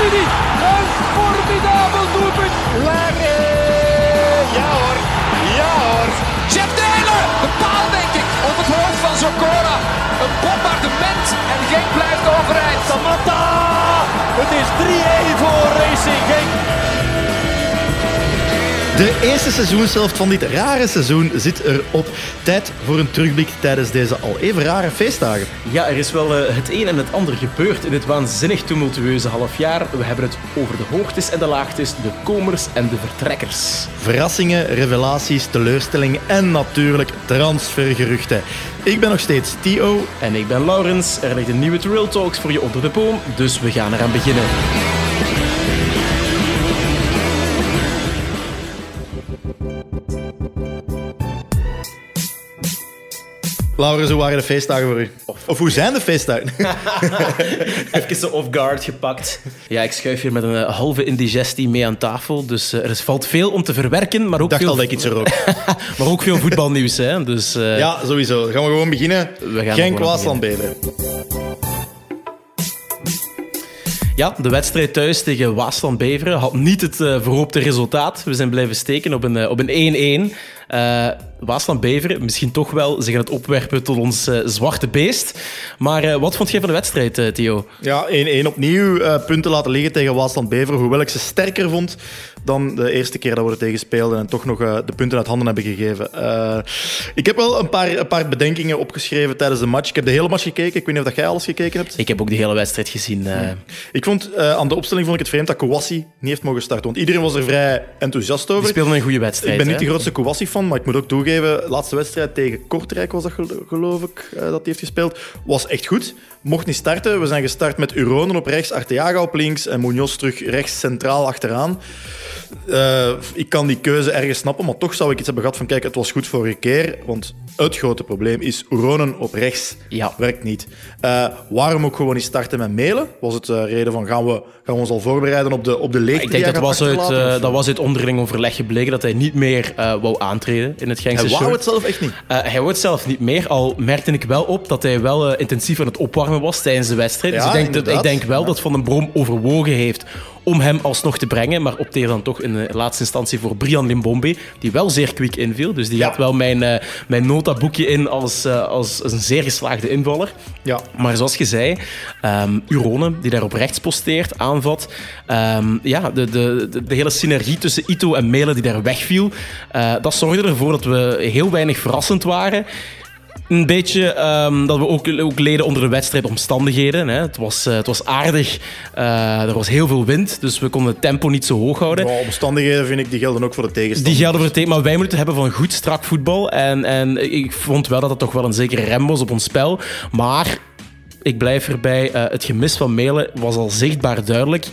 Een formidabel doelpunt. Larry. Ja hoor. Ja hoor. Jeff Taylor. De paal denk ik. Op het hoofd van Zokora. Een bombardement. En Genk blijft overeind. Samatta. Het is 3-1 voor Racing Genk. De eerste seizoenshelft van dit rare seizoen zit erop. Tijd voor een terugblik tijdens deze al even rare feestdagen. Ja, er is wel eh, het een en het ander gebeurd in dit waanzinnig tumultueuze halfjaar. We hebben het over de hoogtes en de laagtes, de komers en de vertrekkers. Verrassingen, revelaties, teleurstellingen en natuurlijk transfergeruchten. Ik ben nog steeds Tio. En ik ben Laurens. Er ligt een nieuwe Trail Talks voor je onder de boom, dus we gaan eraan beginnen. Laurens, hoe waren de feestdagen voor u? Of, hoe zijn de feestdagen? Even zo off guard gepakt. Ja, ik schuif hier met een eh, halve indigestie mee aan tafel. Dus eh, er is- valt veel om te verwerken, maar ook, Ik dacht veel, al dat ik iets er ook. maar ook veel voetbalnieuws. Hè? Dus, eh, Ja, sowieso. Dan gaan we gewoon beginnen. We gaan Waasland, Beveren. Ja, de wedstrijd thuis tegen Waasland-Beveren had niet het verhoopte resultaat. We zijn blijven steken op een, eh, op een 1-1. Eh, Waasland-Beveren, misschien toch wel, ze gaan het opwerpen tot ons eh, zwarte beest. Maar eh, wat vond jij van de wedstrijd, eh, Theo? Ja, 1-1 opnieuw punten laten liggen tegen Waasland Beveren. Hoewel ik ze sterker vond dan de eerste keer dat we er tegen speelden en toch nog de punten uit handen hebben gegeven. Ik heb wel een paar, een paar bedenkingen opgeschreven tijdens de match. Ik heb de hele match gekeken. Ik weet niet of dat jij alles gekeken hebt. Ik heb ook de hele wedstrijd gezien. Ik vond aan de opstelling vond ik het vreemd dat Kouassi niet heeft mogen starten. Want iedereen was er vrij enthousiast over. Die speelden een goede wedstrijd. Ik ben niet de grootste Kouassi-fan, maar ik moet ook toegeven, de laatste wedstrijd tegen Kortrijk was dat gelo- geloof ik, eh, dat hij heeft gespeeld, was echt goed. Mocht niet starten. We zijn gestart met Uronen op rechts, Arteaga op links en Munoz terug rechts centraal achteraan. Eh, ik kan die keuze ergens snappen, maar toch zou ik iets hebben gehad van kijk, het was goed vorige keer, want het grote probleem is Uronen op rechts Ja. werkt niet. Eh, waarom ook gewoon niet starten met Melen? Was het de reden van gaan we, gaan we ons al voorbereiden op de, op de leegte Ik denk dat was, uit, dat was uit onderling overleg gebleken dat hij niet meer wou aantreden in het Genkse Hij wou het zelf echt niet. Hij wou het zelf niet meer, al merkte ik wel op dat hij wel intensief aan het opwarmen was tijdens de wedstrijd. Ja, dus ik denk, dat, ik denk wel dat Van den Brom overwogen heeft om hem alsnog te brengen, maar opteerde dan toch in de laatste instantie voor Brian Limbombe, die wel zeer kwik inviel. Dus die Ja. had wel mijn, eh, mijn notaboekje in als, eh, als, een zeer geslaagde invaller. Ja. Maar zoals je zei, ehm Urone, die daar op rechts posteert, aanvat. ehm, ja, de, de, de, de hele synergie tussen Ito en Melen die daar wegviel, eh, dat zorgde ervoor dat we heel weinig verrassend waren. Een beetje ehm, dat we ook, ook leden onder de wedstrijdomstandigheden. Hè. Het, was, eh, het was aardig, eh, er was heel veel wind, dus we konden het tempo niet zo hoog houden. Ja, omstandigheden vind ik, die gelden ook voor de tegenstander. Die gelden voor het thema, maar wij moeten het hebben van goed, strak voetbal. En, en ik vond wel dat het toch wel een zekere rem was op ons spel. Maar ik blijf erbij, eh, het gemis van Melen was al zichtbaar duidelijk.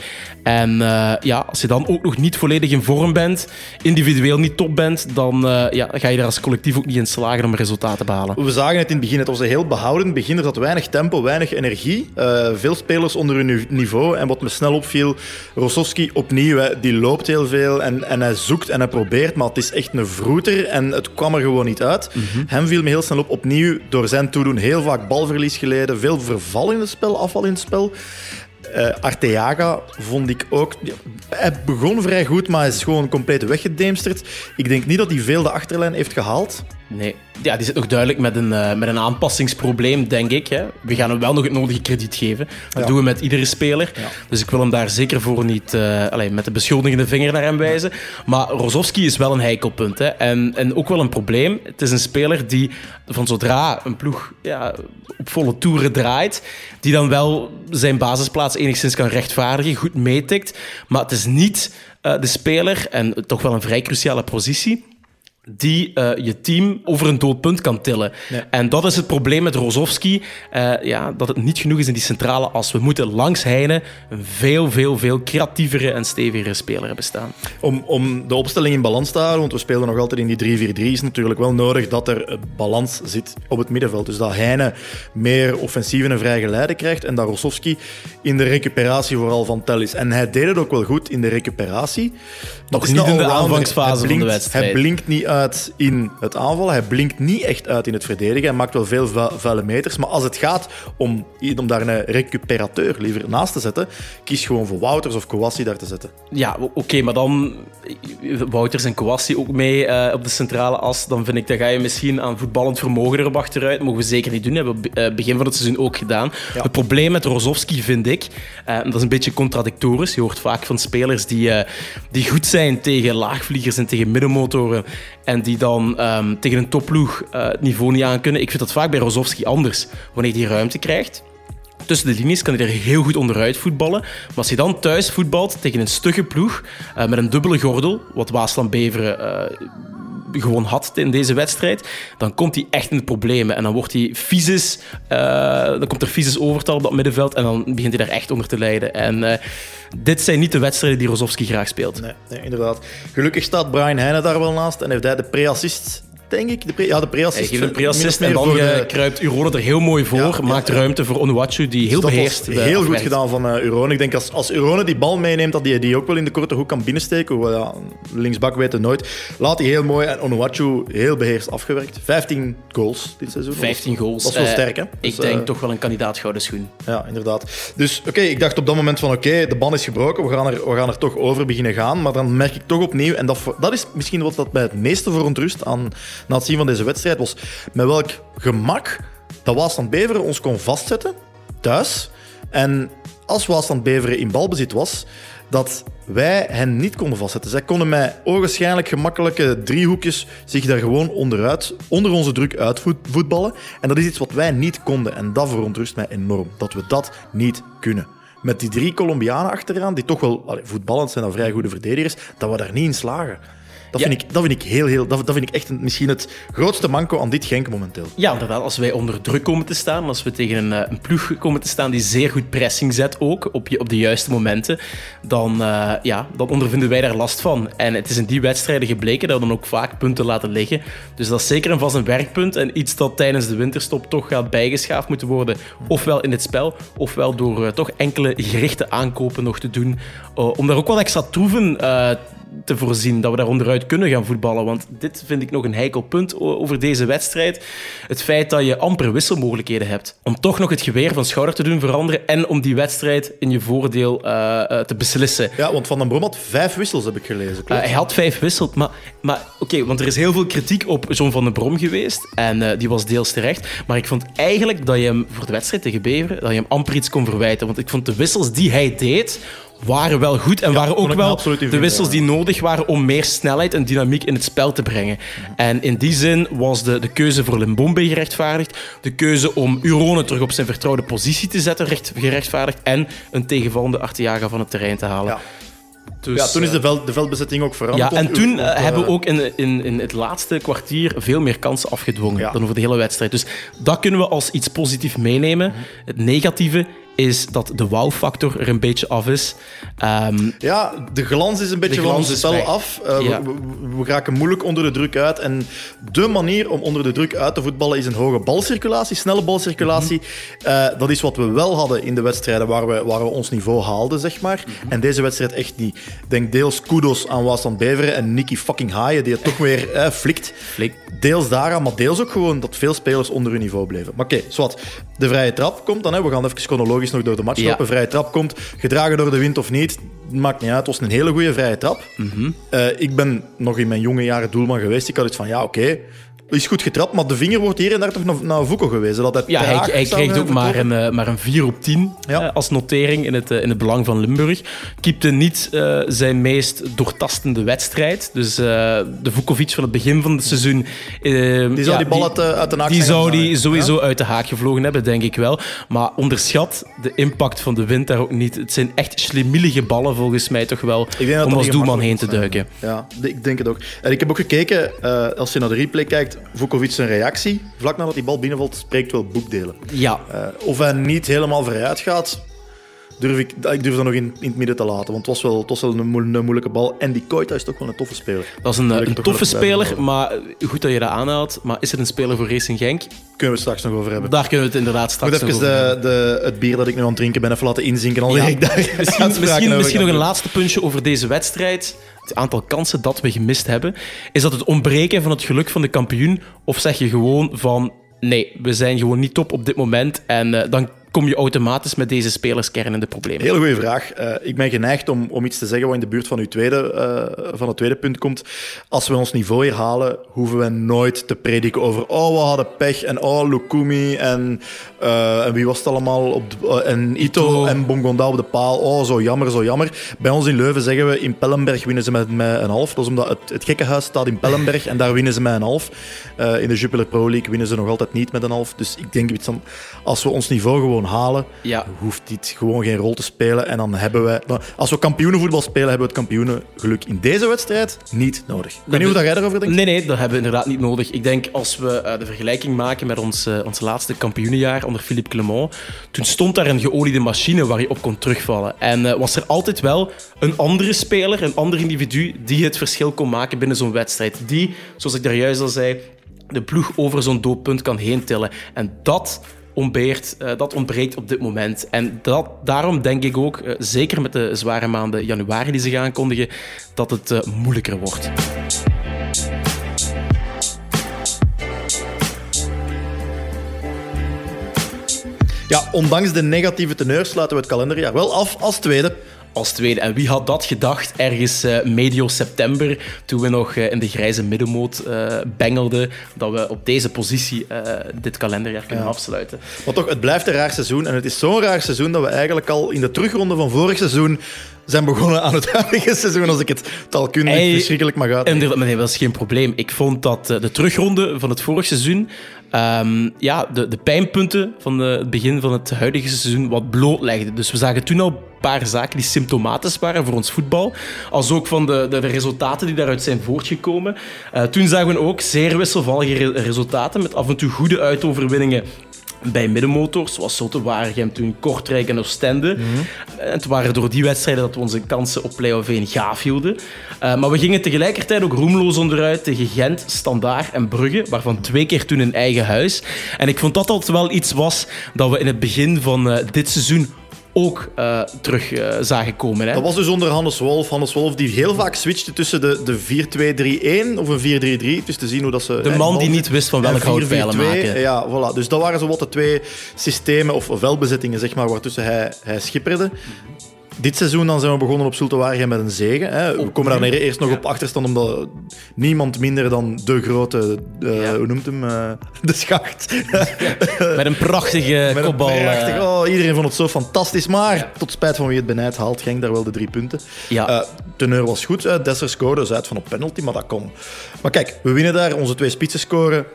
En eh, ja, als je dan ook nog niet volledig in vorm bent, individueel niet top bent, dan eh, ja, ga je er als collectief ook niet in slagen om resultaten te behalen. We zagen het in het begin, het was een heel behouden begin. Er zat weinig tempo, weinig energie. Veel spelers onder hun ni- niveau. En wat me snel opviel, Rosowski opnieuw, hè, die loopt heel veel en, en hij zoekt en hij probeert, maar het is echt een vroeter en het kwam er gewoon niet uit. Hem viel me heel snel op, opnieuw door zijn toedoen heel vaak balverlies geleden, veel verval in het spel, afval in het spel. Eh, Arteaga vond ik ook. Hij begon vrij goed, maar is gewoon compleet weggedemsterd. Ik denk niet dat hij veel de achterlijn heeft gehaald. Nee, ja, die zit nog duidelijk met een, eh, met een aanpassingsprobleem, denk ik. Hè. We gaan hem wel nog het nodige krediet geven. Dat Ja. doen we met iedere speler. Dus ik wil hem daar zeker voor niet eh, allee, met de beschuldigende vinger naar hem wijzen. Maar Rozovski is wel een heikelpunt. Hè. En, en ook wel een probleem. Het is een speler die van zodra een ploeg ja, op volle toeren draait, die dan wel zijn basisplaats enigszins kan rechtvaardigen, goed meetikt. Maar het is niet eh, de speler, en toch wel een vrij cruciale positie, die eh, je team over een doodpunt kan tillen. En dat is het probleem met Rozovski. eh, ja, dat het niet genoeg is in die centrale as. We moeten langs Heine een veel, veel, veel creatievere en stevigere speler hebben staan. Om, om de opstelling in balans te houden, want we spelen nog altijd in die 3-4-3, is natuurlijk wel nodig dat er balans zit op het middenveld. Dus dat Heine meer offensieve en vrije geleide krijgt en dat Rossovski in de recuperatie vooral van tel is. En hij deed het ook wel goed in de recuperatie. Nog niet in de aanvangsfase Hij van de wedstrijd. Hij blinkt niet uit. Uit in het aanvallen. Hij blinkt niet echt uit in het verdedigen. Hij maakt wel veel vu- vuile meters. Maar als het gaat om, om daar een recuperateur liever naast te zetten, kies gewoon voor Wouters of Kouassi daar te zetten. Ja, oké, maar dan Wouters en Kouassi ook mee eh, op de centrale as. Dan vind ik, dat ga je misschien aan voetballend vermogen erop achteruit. Mogen we zeker niet doen. Hebben we eh, begin van het seizoen ook gedaan. Het probleem met Rozovski vind ik, eh, dat is een beetje contradictorisch. Je hoort vaak van spelers die, die goed zijn tegen laagvliegers en tegen middenmotoren. En die dan ehm, tegen een topploeg eh, het niveau niet aan kunnen. Ik vind dat vaak bij Rozovski anders. Wanneer hij ruimte krijgt, Tussen de linies kan hij er heel goed onderuit voetballen. Maar als hij dan thuis voetbalt tegen een stugge ploeg eh, met een dubbele gordel, wat Waasland Beveren eh, gewoon had in deze wedstrijd, dan komt hij echt in de problemen. En dan wordt hij fysisch, eh, dan komt er fysisch overtal op dat middenveld en dan begint hij daar echt onder te lijden. En eh, dit zijn niet de wedstrijden die Rozovski graag speelt. Nee, nee, inderdaad. Gelukkig staat Brian Heijnen daar wel naast en heeft hij de pre-assist, denk ik. De pre, ja, de pre-assist. Hij geeft een pre-assist en dan de- eh, kruipt Urone er heel mooi voor, Ja, maakt ja. ruimte voor Onuachu, die heel dat beheerst was eh, heel goed gedaan van uh, Urone. Ik denk als, als Urone die bal meeneemt, dat hij die ook wel in de korte hoek kan binnensteken. Hoewel, ja, linksbak weet het nooit. Laat hij heel mooi en Onuachu heel beheerst afgewerkt. 15 goals dit seizoen. 15 goals. Dat is wel Eh, sterk, hè? ik Dus, denk eh, toch wel een kandidaat gouden schoen. Ja, inderdaad. Dus oké, ik dacht op dat moment van oké, de ban is gebroken, we gaan, er, we gaan er toch over beginnen gaan. Maar dan merk ik toch opnieuw, en dat, dat is misschien wat dat mij het meeste verontrust aan, na het zien van deze wedstrijd, was met welk gemak dat Waasland Beveren ons kon vastzetten, thuis. En als Waasland Beveren in balbezit was, dat wij hen niet konden vastzetten. Zij konden met ogenschijnlijk gemakkelijke driehoekjes zich daar gewoon onderuit, onder onze druk uitvoetballen. En dat is iets wat wij niet konden. En dat verontrust mij enorm, dat we dat niet kunnen. Met die drie Colombianen achteraan, die toch wel voetballend zijn, dan vrij goede verdedigers, dat we daar niet in slagen. Dat, Ja. vind, ik, dat vind ik heel, heel, dat, dat vind ik echt een- misschien het grootste manco aan dit Genk momenteel. Ja, inderdaad. Als wij onder druk komen te staan, als we tegen een, eh, een ploeg komen te staan die zeer goed pressing zet ook, op, je, op de juiste momenten, dan, eh, ja, dan ondervinden wij daar last van. En het is in die wedstrijden gebleken dat we dan ook vaak punten laten liggen. Dus dat is zeker en vast een werkpunt en iets dat tijdens de winterstop toch gaat bijgeschaafd moeten worden. Ofwel in het spel, ofwel door eh, toch enkele gerichte aankopen nog te doen. om daar ook wel extra troeven te voorzien dat we daar onderuit kunnen gaan voetballen. Want dit vind ik nog een heikel punt over deze wedstrijd. Het feit dat je amper wisselmogelijkheden hebt. Om toch nog het geweer van schouder te doen veranderen en om die wedstrijd in je voordeel eh, eh, te beslissen. Ja, want Van den Brom had vijf wissels, heb ik gelezen. Uh, hij had vijf wisseld, maar, maar oké, want er is heel veel kritiek op John van den Brom geweest. En eh, die was deels terecht. Maar ik vond eigenlijk dat je hem voor de wedstrijd tegen Beveren, dat je hem amper iets kon verwijten. Want ik vond de wissels die hij deed, waren wel goed. En waren ook wel de wissels ja. die nodig waren om meer snelheid en dynamiek in het spel te brengen. En in die zin was de, de keuze voor Limbombe gerechtvaardigd. De keuze om Urone terug op zijn vertrouwde positie te zetten recht, gerechtvaardigd. En een tegenvallende Arteaga van het terrein te halen. Ja. Dus, ja, toen is eh, de, veld, de veldbezetting ook veranderd. ja, en toen eh, eh, hebben we ook in, in, in het laatste kwartier veel meer kansen afgedwongen Ja. dan over de hele wedstrijd. Dus dat kunnen we als iets positiefs meenemen. Het negatieve is dat de wow-factor er een beetje af is. Ehm, Ja, de glans is een beetje van ons spel af. Uh, Ja. we, we, we raken moeilijk onder de druk uit. En de manier om onder de druk uit te voetballen is een hoge balcirculatie, snelle balcirculatie. Mhm. Uh, dat is wat we wel hadden in de wedstrijden waar we, waar we ons niveau haalden, zeg maar. Mhm. En deze wedstrijd echt niet. Ik denk deels kudos aan Waasland Beveren en Nicky fucking Haaien, die het toch weer eh, flikt. Flik. Deels daaraan, maar deels ook gewoon dat veel spelers onder hun niveau bleven. Maar oké, zwart. De vrije trap komt dan. Hè. We gaan even chronologisch nog door de match Ja. lopen. Vrije trap komt, gedragen door de wind of niet, maakt niet uit. Het was een hele goede vrije trap. Mhm. Eh, ik ben nog in mijn jonge jaren doelman geweest. Ik had iets van, ja, oké, is goed getrapt, maar de vinger wordt hier en daar toch naar, naar Vuko gewezen. Dat hij ja, hij, hij krijgt ook maar een, eh, maar een 4 op 10 Ja. eh, als notering in het, eh, in het belang van Limburg. Keepte niet zijn meest doortastende wedstrijd. Dus de Vukovic van het begin van het seizoen... Die zou ja, die bal uit, de- uit de haak Die zou die sowieso uit de haak gevlogen hebben, denk ik wel. Maar onderschat de impact van de wind daar ook niet. Het zijn echt slimielige ballen, volgens mij toch wel, om als doelman heen te duiken. Ja, ik denk het ook. En ik heb ook gekeken, als je naar de replay kijkt, Vukovic zijn reactie, vlak nadat die bal binnenvalt, spreekt wel boekdelen. Ja, Eh, of hij niet helemaal vooruit gaat, durf ik, ik durf dat nog in, in het midden te laten. Want het was wel, het was wel een, moe- een moeilijke bal. En die Koita is toch wel een toffe speler. Dat is een, eh, een toffe even speler, maar goed dat je dat aanhaalt. Maar is het een speler voor Racing Genk? Kunnen we het straks nog over hebben. Daar kunnen we het inderdaad straks nog even over hebben. de, de, het bier dat ik nu aan het drinken ben even laten inzinken. Dan Ja. ik daar Misschien, misschien, misschien nog een laatste puntje over deze wedstrijd. Het aantal kansen dat we gemist hebben. Is dat het ontbreken van het geluk van de kampioen? Of zeg je gewoon van... Nee, we zijn gewoon niet top op dit moment. En eh, dan kom je automatisch met deze spelerskern in de problemen. Hele goede vraag. Eh, ik ben geneigd om, om iets te zeggen wat in de buurt van, uw tweede, eh, van het tweede punt komt. Als we ons niveau hier halen, hoeven we nooit te prediken over oh, we hadden pech en oh, Lukumi en, eh, en wie was het allemaal? Op de- en Ito, Ito. en Bongonda op de paal. Oh, zo jammer, zo jammer. Bij ons in Leuven zeggen we in Pellenberg winnen ze met, met een half. Dat is omdat het, het gekkenhuis staat in Pellenberg en daar winnen ze met een half. In de Jupiler Pro League winnen ze nog altijd niet met een half. Dus ik denk iets van, als we ons niveau gewoon halen, Ja. hoeft dit gewoon geen rol te spelen. En dan hebben wij, als we kampioenenvoetbal spelen, hebben we het kampioenengeluk in deze wedstrijd niet nodig. Ik weet niet hoe jij daarover denkt. Nee, nee, dat hebben we inderdaad niet nodig. Ik denk als we eh, de vergelijking maken met ons, eh, ons laatste kampioenenjaar onder Philippe Clement, toen stond daar een geoliede machine waar je op kon terugvallen. En eh, was er altijd wel een andere speler, een ander individu, die het verschil kon maken binnen zo'n wedstrijd. Die, zoals ik daar juist al zei, de ploeg over zo'n doelpunt kan heen tillen. En dat ontbeert, eh, dat ontbreekt op dit moment. En dat, daarom denk ik ook, eh, zeker met de zware maanden januari die gaan aankondigen, dat het eh, moeilijker wordt. Ja, ondanks de negatieve teneur sluiten we het kalenderjaar wel af als tweede. Als tweede. En wie had dat gedacht ergens eh, medio september, toen we nog eh, in de grijze middenmoot eh, bengelden, dat we op deze positie dit kalenderjaar kunnen afsluiten. Maar toch, het blijft een raar seizoen. En het is zo'n raar seizoen dat we eigenlijk al in de terugronde van vorig seizoen zijn begonnen aan het huidige seizoen, als ik het taalkundig Hey, verschrikkelijk mag uit. Inderdaad, maar nee, dat is geen probleem. Ik vond dat de terugronde van het vorig seizoen, ehm, ja, de, de pijnpunten van de- het begin van het huidige seizoen wat blootlegde. Dus we zagen toen al paar zaken die symptomatisch waren voor ons voetbal, als ook van de, de, de resultaten die daaruit zijn voortgekomen. Eh, toen zagen we ook zeer wisselvallige re- resultaten, met af en toe goede uitoverwinningen bij middenmotors, zoals Zotte Waregem, toen Kortrijk en Oostende. En het waren door die wedstrijden dat we onze kansen op play-off 1 gaaf hielden. Eh, maar we gingen tegelijkertijd ook roemloos onderuit tegen Gent, Standaard en Brugge, waarvan twee keer toen in eigen huis. En ik vond dat dat wel iets was dat we in het begin van eh, dit seizoen ook eh, terug eh, zagen komen. Hè? Dat was dus onder Hannes Wolf. Hannes Wolf die heel vaak switchte tussen de, de 4-2-3-1 of een 4-3-3. Dus te zien hoe dat ze... De man die niet wist van en welk hout pijlen 4-4-2, maken. Ja, voilà. Dus dat waren zo wat de twee systemen of velbezittingen, zeg maar, waartussen hij, hij schipperde. Dit seizoen dan zijn we begonnen op Zulte Waregem met een zegen. Hè. We komen daar eerst nog op achterstand, omdat niemand minder dan de grote, eh, Ja. hoe noemt hem, eh, de schacht. Met een prachtige Met kopbal. eh, prachtig- oh, iedereen vond het zo fantastisch, maar tot spijt van wie het benijdt, haalt Genk daar wel de drie punten. Ja. Eh, teneur was goed, hè. Dessers scoorde, dus uit van op penalty, maar dat kon. Maar kijk, we winnen daar, onze twee spitsen scoren.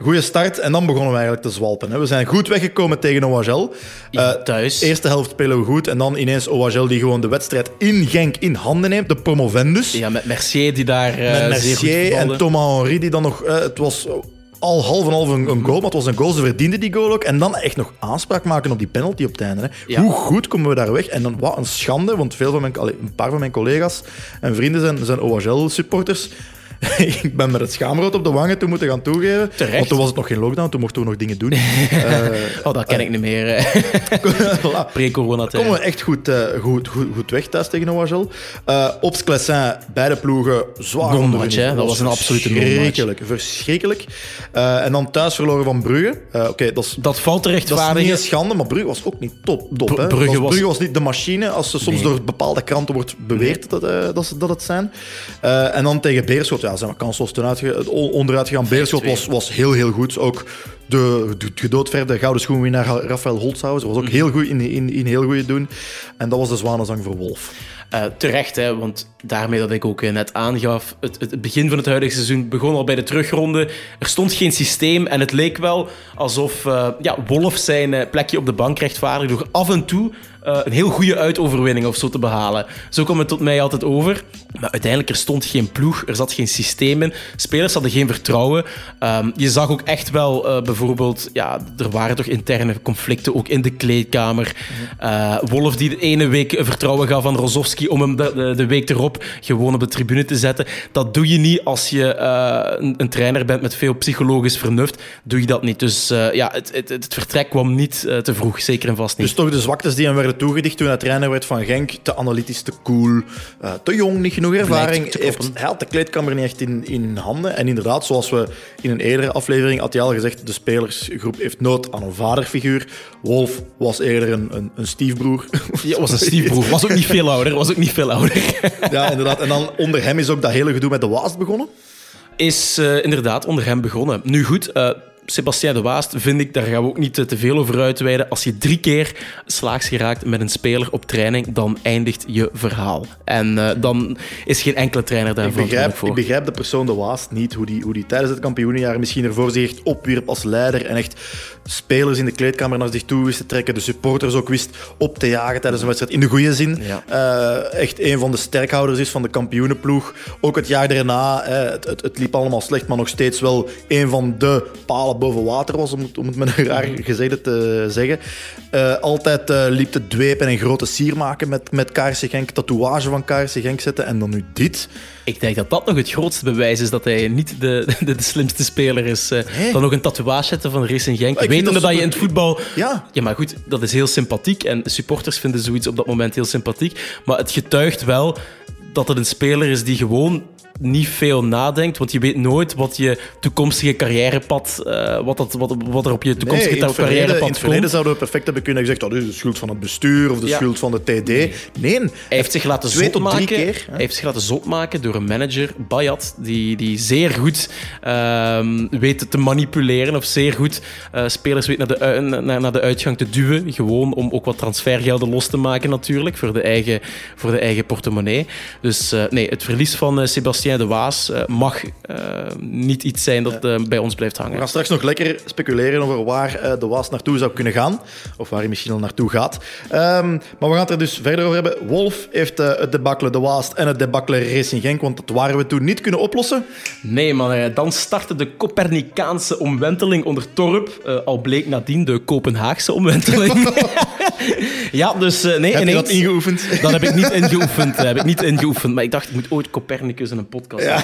Goeie start en dan begonnen we eigenlijk te zwalpen. Hè. We zijn goed weggekomen tegen OHL. Eh, thuis. Eerste helft spelen we goed en dan ineens OHL die gewoon de wedstrijd in Genk in handen neemt, de promovendus. Ja, met Mercier die daar eh, Met zeer goed Mercier en. Thomas Henry die dan nog... eh, het was al half en half een, een goal, maar het was een goal. Ze verdienden die goal ook. En dan echt nog aanspraak maken op die penalty op het einde. Hè. Ja. Hoe goed komen we daar weg? En dan wat een schande, want veel van mijn, allee, een paar van mijn collega's en vrienden zijn, zijn OHL-supporters. ik ben met het schaamrood op de wangen toen moeten gaan toegeven. Terecht. Want toen was het nog geen lockdown, toen mochten we nog dingen doen. Eh, Oh, dat ken ik niet meer. eh, voilà. Pre-coronatijd. komen we echt goed, eh, goed, goed, goed weg thuis tegen OHL. Uh, Ops Clessin, beide ploegen zwaar onder hè? Dat was een absolute non-match. Verschrikkelijk, verschrikkelijk. Eh, en dan thuis verloren van Brugge. Eh, Oké, dat is... Dat valt te Dat is niet een schande, maar Brugge was ook niet top. top hè. Brugge was- Brugge was niet de machine, als ze soms door bepaalde kranten wordt beweerd dat, eh, dat, dat het zijn. Eh, en dan tegen Beerschot, ja, zijn we kansloos onderuit gegaan. Beerschot was, was heel, heel goed. Ook de, de gedoodverde gouden schoenwinnaar Rafael Holzhauser was ook heel goed in, in, in heel goede doen. En dat was de zwanenzang voor Wolf. Eh, terecht, hè, want daarmee dat ik ook eh, net aangaf, het, het begin van het huidige seizoen begon al bij de terugronde. Er stond geen systeem en het leek wel alsof eh, ja, Wolf zijn plekje op de bank rechtvaardigde door af en toe eh, een heel goede uitoverwinning of zo te behalen. Zo kwam het tot mij altijd over. Maar uiteindelijk, er stond geen ploeg, er zat geen systeem in. Spelers hadden geen vertrouwen. Ehm, je zag ook echt wel eh, bijvoorbeeld, ja, er waren toch interne conflicten ook in de kleedkamer. Uh, Wolf die de ene week vertrouwen gaf aan Rozovski om hem de, de, week erop gewoon op de tribune te zetten. Dat doe je niet als je een, een, trainer bent met veel psychologisch vernuft. Doe je dat niet. Dus ja, het, het, het, vertrek kwam niet te vroeg, zeker en vast niet. Dus toch de zwaktes die hem werden toegedicht toen hij trainer werd van Genk. Te analytisch, te cool, te jong, niet genoeg ervaring. Heeft, hij had de kleedkamer niet echt in, in handen. En inderdaad, zoals we in een eerdere aflevering had al gezegd, de spelersgroep heeft nood aan een vaderfiguur. Wolf was eerder een, een, een stiefbroer. Ja, was een stiefbroer. Was ook niet veel ouder. Was ook niet veel ouder. Ja, inderdaad. En dan onder hem is ook dat hele gedoe met de Waast begonnen? Is uh, inderdaad onder hem begonnen. Nu goed, uh, Sebastien de Waast vind ik, daar gaan we ook niet te veel over uitweiden. Als je drie keer slaags geraakt met een speler op training, dan eindigt je verhaal. En uh, dan is geen enkele trainer daar begrijp, voor. Ik begrijp de persoon de Waast niet, hoe die, hoe die tijdens het kampioenenjaar misschien ervoor zich echt opwierp als leider en echt spelers in de kleedkamer naar zich toe wist te trekken, de supporters ook wist op te jagen tijdens een wedstrijd, in de goede zin. Ja. Uh, echt een van de sterkhouders is van de kampioenenploeg. Ook het jaar daarna, het, het, het liep allemaal slecht, maar nog steeds wel een van de palen boven water was, om het, om het met een raar gezegde te zeggen. Uh, altijd uh, liep te dwepen en grote sier maken met, met Kaarse Genk, tatoeage van Kaarse Genk zetten en dan nu dit. Ik denk dat dat nog het grootste bewijs is dat hij niet de, de, de slimste speler is. Uh, Dan nog een tatoeage zetten van Racing Genk. Wetende dat, dat je in het voetbal... Ja. ja, maar goed, dat is heel sympathiek. En supporters vinden zoiets op dat moment heel sympathiek. Maar het getuigt wel dat het een speler is die gewoon niet veel nadenkt, want je weet nooit wat je toekomstige carrièrepad, uh, wat, dat, wat, wat er op je toekomstige nee, carrièrepad komt. In het verleden zouden we perfect hebben kunnen zeggen, dat is de schuld van het bestuur of de ja. schuld van de TD. Nee, hij heeft zich laten zot maken. Keer, hij heeft zich laten zot maken door een manager, Bayat, die, die zeer goed uh, weet te manipuleren of zeer goed uh, spelers weet naar de, naar, naar de uitgang te duwen, gewoon om ook wat transfergelden los te maken natuurlijk, voor de eigen, voor de eigen portemonnee. Dus uh, nee, het verlies van uh, De Waas uh, mag uh, niet iets zijn dat uh, bij ons blijft hangen. We gaan straks nog lekker speculeren over waar de Waas naartoe zou kunnen gaan. Of waar hij misschien al naartoe gaat. Um, maar we gaan het er dus verder over hebben. Wolf heeft het debakkelen de Waas en het debakkelen Racing Genk, want dat waren we toen niet kunnen oplossen. Nee, maar dan startte de Copernicaanse omwenteling onder Torp. al bleek nadien de Kopenhaagse omwenteling. ja, dus nee, heb ineens, je dat ingeoefend? Dat heb ik niet ingeoefend. heb ik niet ingeoefend. Maar ik dacht, ik moet ooit Copernicus in een podcast ja.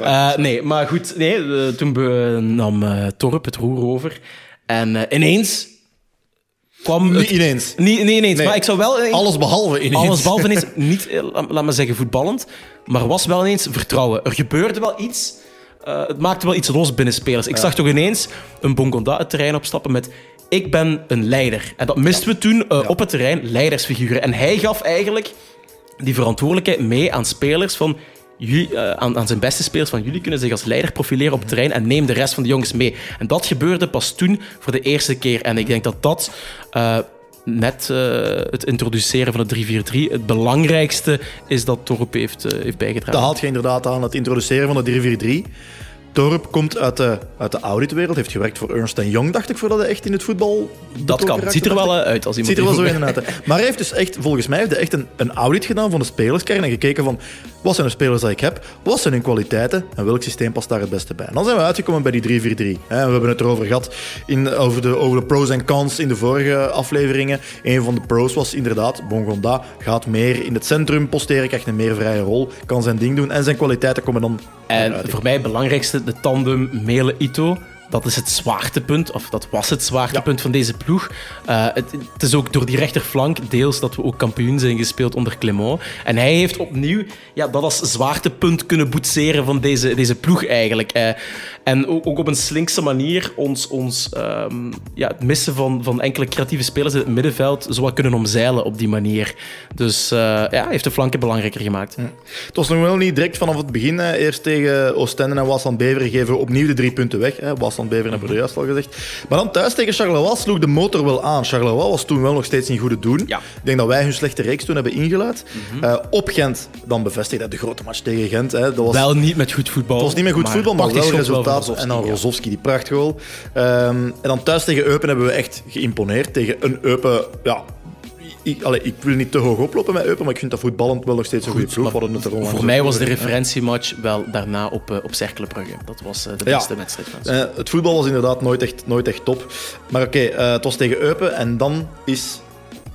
uh, nee, maar goed, nee, uh, toen nam uh, Torp het roer over. En ineens kwam... Niet ineens. Niet, niet ineens, nee. maar ik zou wel... Ineens, alles behalve ineens. Alles behalve ineens. niet, laat maar zeggen, voetballend. Maar was wel ineens vertrouwen. Er gebeurde wel iets... het maakte wel iets los binnen spelers. Ik ja. zag toch ineens een Bongonda het terrein opstappen met ik ben een leider. En dat misten we toen uh, ja. op het terrein, leidersfiguren. En hij gaf eigenlijk die verantwoordelijkheid mee aan spelers van... Jullie, uh, aan, aan, zijn beste spelers van jullie kunnen zich als leider profileren op het terrein en neem de rest van de jongens mee. En dat gebeurde pas toen voor de eerste keer. En ik denk dat dat uh, net uh, het introduceren van het 3-4-3 het belangrijkste is dat Torp heeft, heeft bijgedragen. Dat haalt je inderdaad aan, het introduceren van de 3-4-3. Torp komt uit de, uit de auditwereld, heeft gewerkt voor Ernst Young, dacht ik, voordat hij echt in het voetbal... Dat kan, ziet er wel uit als iemand... Ziet er wel zo in uit. Maar hij heeft dus echt, volgens mij, heeft hij echt een, een audit gedaan van de spelerskern en gekeken van, wat zijn de spelers die ik heb, wat zijn hun kwaliteiten en welk systeem past daar het beste bij. En dan zijn we uitgekomen bij die 3-4-3. We hebben het erover gehad, in, over, de, over de pros en cons in de vorige afleveringen. Een van de pros was inderdaad, Bongonda gaat meer in het centrum posteren, krijgt een meer vrije rol, kan zijn ding doen en zijn kwaliteiten komen dan En voor mij het belangrijkste, de tandem Mele-Ito dat is het zwaartepunt, of dat was het zwaartepunt ja. van deze ploeg. Uh, het, het, is ook door die rechterflank deels dat we ook kampioen zijn gespeeld onder Clement. En hij heeft opnieuw ja, dat als zwaartepunt kunnen boetseren van deze, deze ploeg eigenlijk. Uh, en ook, ook, op een slinkse manier ons, ons um, ja, het missen van, van enkele creatieve spelers in het middenveld zo wat kunnen omzeilen op die manier. Dus uh, ja, heeft de flanken belangrijker gemaakt. Ja. Het was nog wel niet direct vanaf het begin. Eerst tegen Oostende en Wasland Beveren geven we opnieuw de drie punten weg. Hè. Beveren hebben we er juist al gezegd. Maar dan thuis tegen Charleroi sloeg de motor wel aan. Charleroi was toen wel nog steeds in goede doen. Ja. Ik denk dat wij hun slechte reeks toen hebben ingeluid. Mm -hmm. uh, op Gent dan bevestigd dat de grote match tegen Gent. Hè, dat was, wel niet met goed voetbal. Het was niet met goed maar voetbal, maar wel resultaat. En dan ja. Rozovski, die prachtgoal. Um, en dan thuis tegen Eupen hebben we echt geïmponeerd. Tegen een Eupen, ja, ik, allee, ik wil niet te hoog oplopen met Eupen, maar ik vind dat voetballend wel nog steeds een goede ploeg. Voor mij was de referentiematch wel daarna op, eh, op Cercle Brugge. Dat was eh, de Ja. beste wedstrijd van ze. Eh, het voetbal was inderdaad nooit echt, nooit echt top. Maar oké, het was tegen Eupen en dan is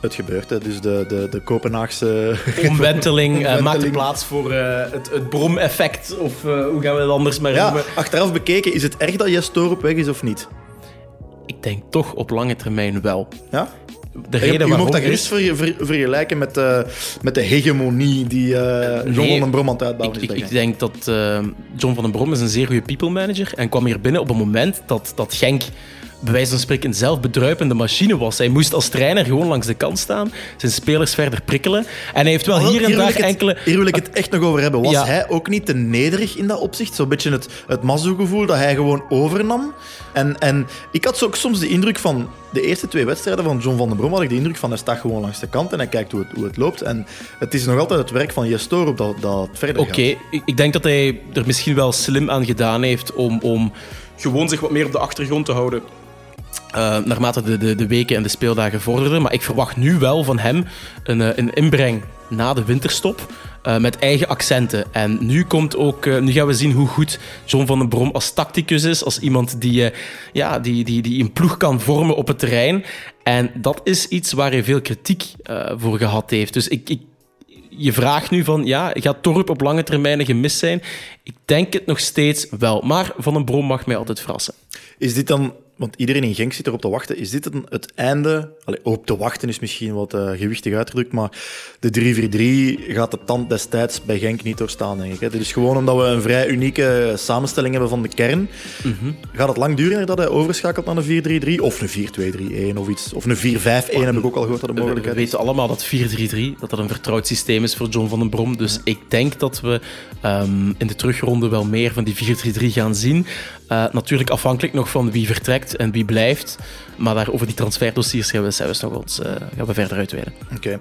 het gebeurd. Hè. Dus de, de, de Kopenhaagse... Omwenteling Omwenteling. maakte plaats voor het, het brom-effect. Of hoe gaan we het anders maar Ja, noemen? achteraf bekeken, is het erg dat Jes Torup weg is of niet? Ik denk toch op lange termijn wel. Ja? De Je, reden je waarom mocht dat gerust ver- ver- vergelijken met, eh, met de hegemonie die eh John nee, van den Brom aan het uitbouwen Ik, is. ik, ik denk dat eh, John van den Brom is een zeer goede people manager en kwam hier binnen op een moment dat, dat Genk bij wijze van spreken een zelfbedruipende machine was. Hij moest als trainer gewoon langs de kant staan, zijn spelers verder prikkelen. En hij heeft wel Wel, hier en daar enkele... Hier wil ik het echt nog over hebben. Was Ja. hij ook niet te nederig in dat opzicht? Zo'n beetje het, het Mazou-gevoel dat hij gewoon overnam. En, en ik had zo ook soms de indruk van... De eerste twee wedstrijden van John van den Brom had ik de indruk van hij staat gewoon langs de kant en hij kijkt hoe het, hoe het loopt. En het is nog altijd het werk van Jes Torup dat, dat het verder Oké, gaat. ik, ik denk dat hij er misschien wel slim aan gedaan heeft om, om gewoon zich wat meer op de achtergrond te houden. Eh, naarmate de, de, de weken en de speeldagen vorderden. Maar ik verwacht nu wel van hem een, eh, een inbreng na de winterstop. eh, met eigen accenten. En nu, komt ook, nu gaan we zien hoe goed John van den Brom als tacticus is. Als iemand die, ja, die, die, die een ploeg kan vormen op het terrein. En dat is iets waar hij veel kritiek voor gehad heeft. Dus ik, ik, je vraagt nu van, ja, gaat Torp op lange termijn gemist zijn? Ik denk het nog steeds wel. Maar Van den Brom mag mij altijd verrassen. Is dit dan... Want iedereen in Genk zit erop te wachten. Is dit dan het einde... Allee, op te wachten is misschien wat eh, gewichtig uitgedrukt, maar de 3-4-3 gaat de tand destijds bij Genk niet doorstaan, denk ik. Hè. Dit is gewoon omdat we een vrij unieke samenstelling hebben van de kern. Gaat het lang duren dat hij overschakelt naar een 4-3-3? Of een 4-2-3-1 of iets? Of een 4-5-1 heb ik ook al gehoord dat de We, we mogelijkheid is. weten allemaal dat 4-3-3 dat dat een vertrouwd systeem is voor John van den Brom. Dus ik denk dat we ehm, in de terugronde wel meer van die 4-3-3 gaan zien. Eh, natuurlijk afhankelijk nog van wie vertrekt en wie blijft. Maar daar over die transferdossiers gaan we zelfs nog ons, eh, gaan we verder uitweiden. Oké.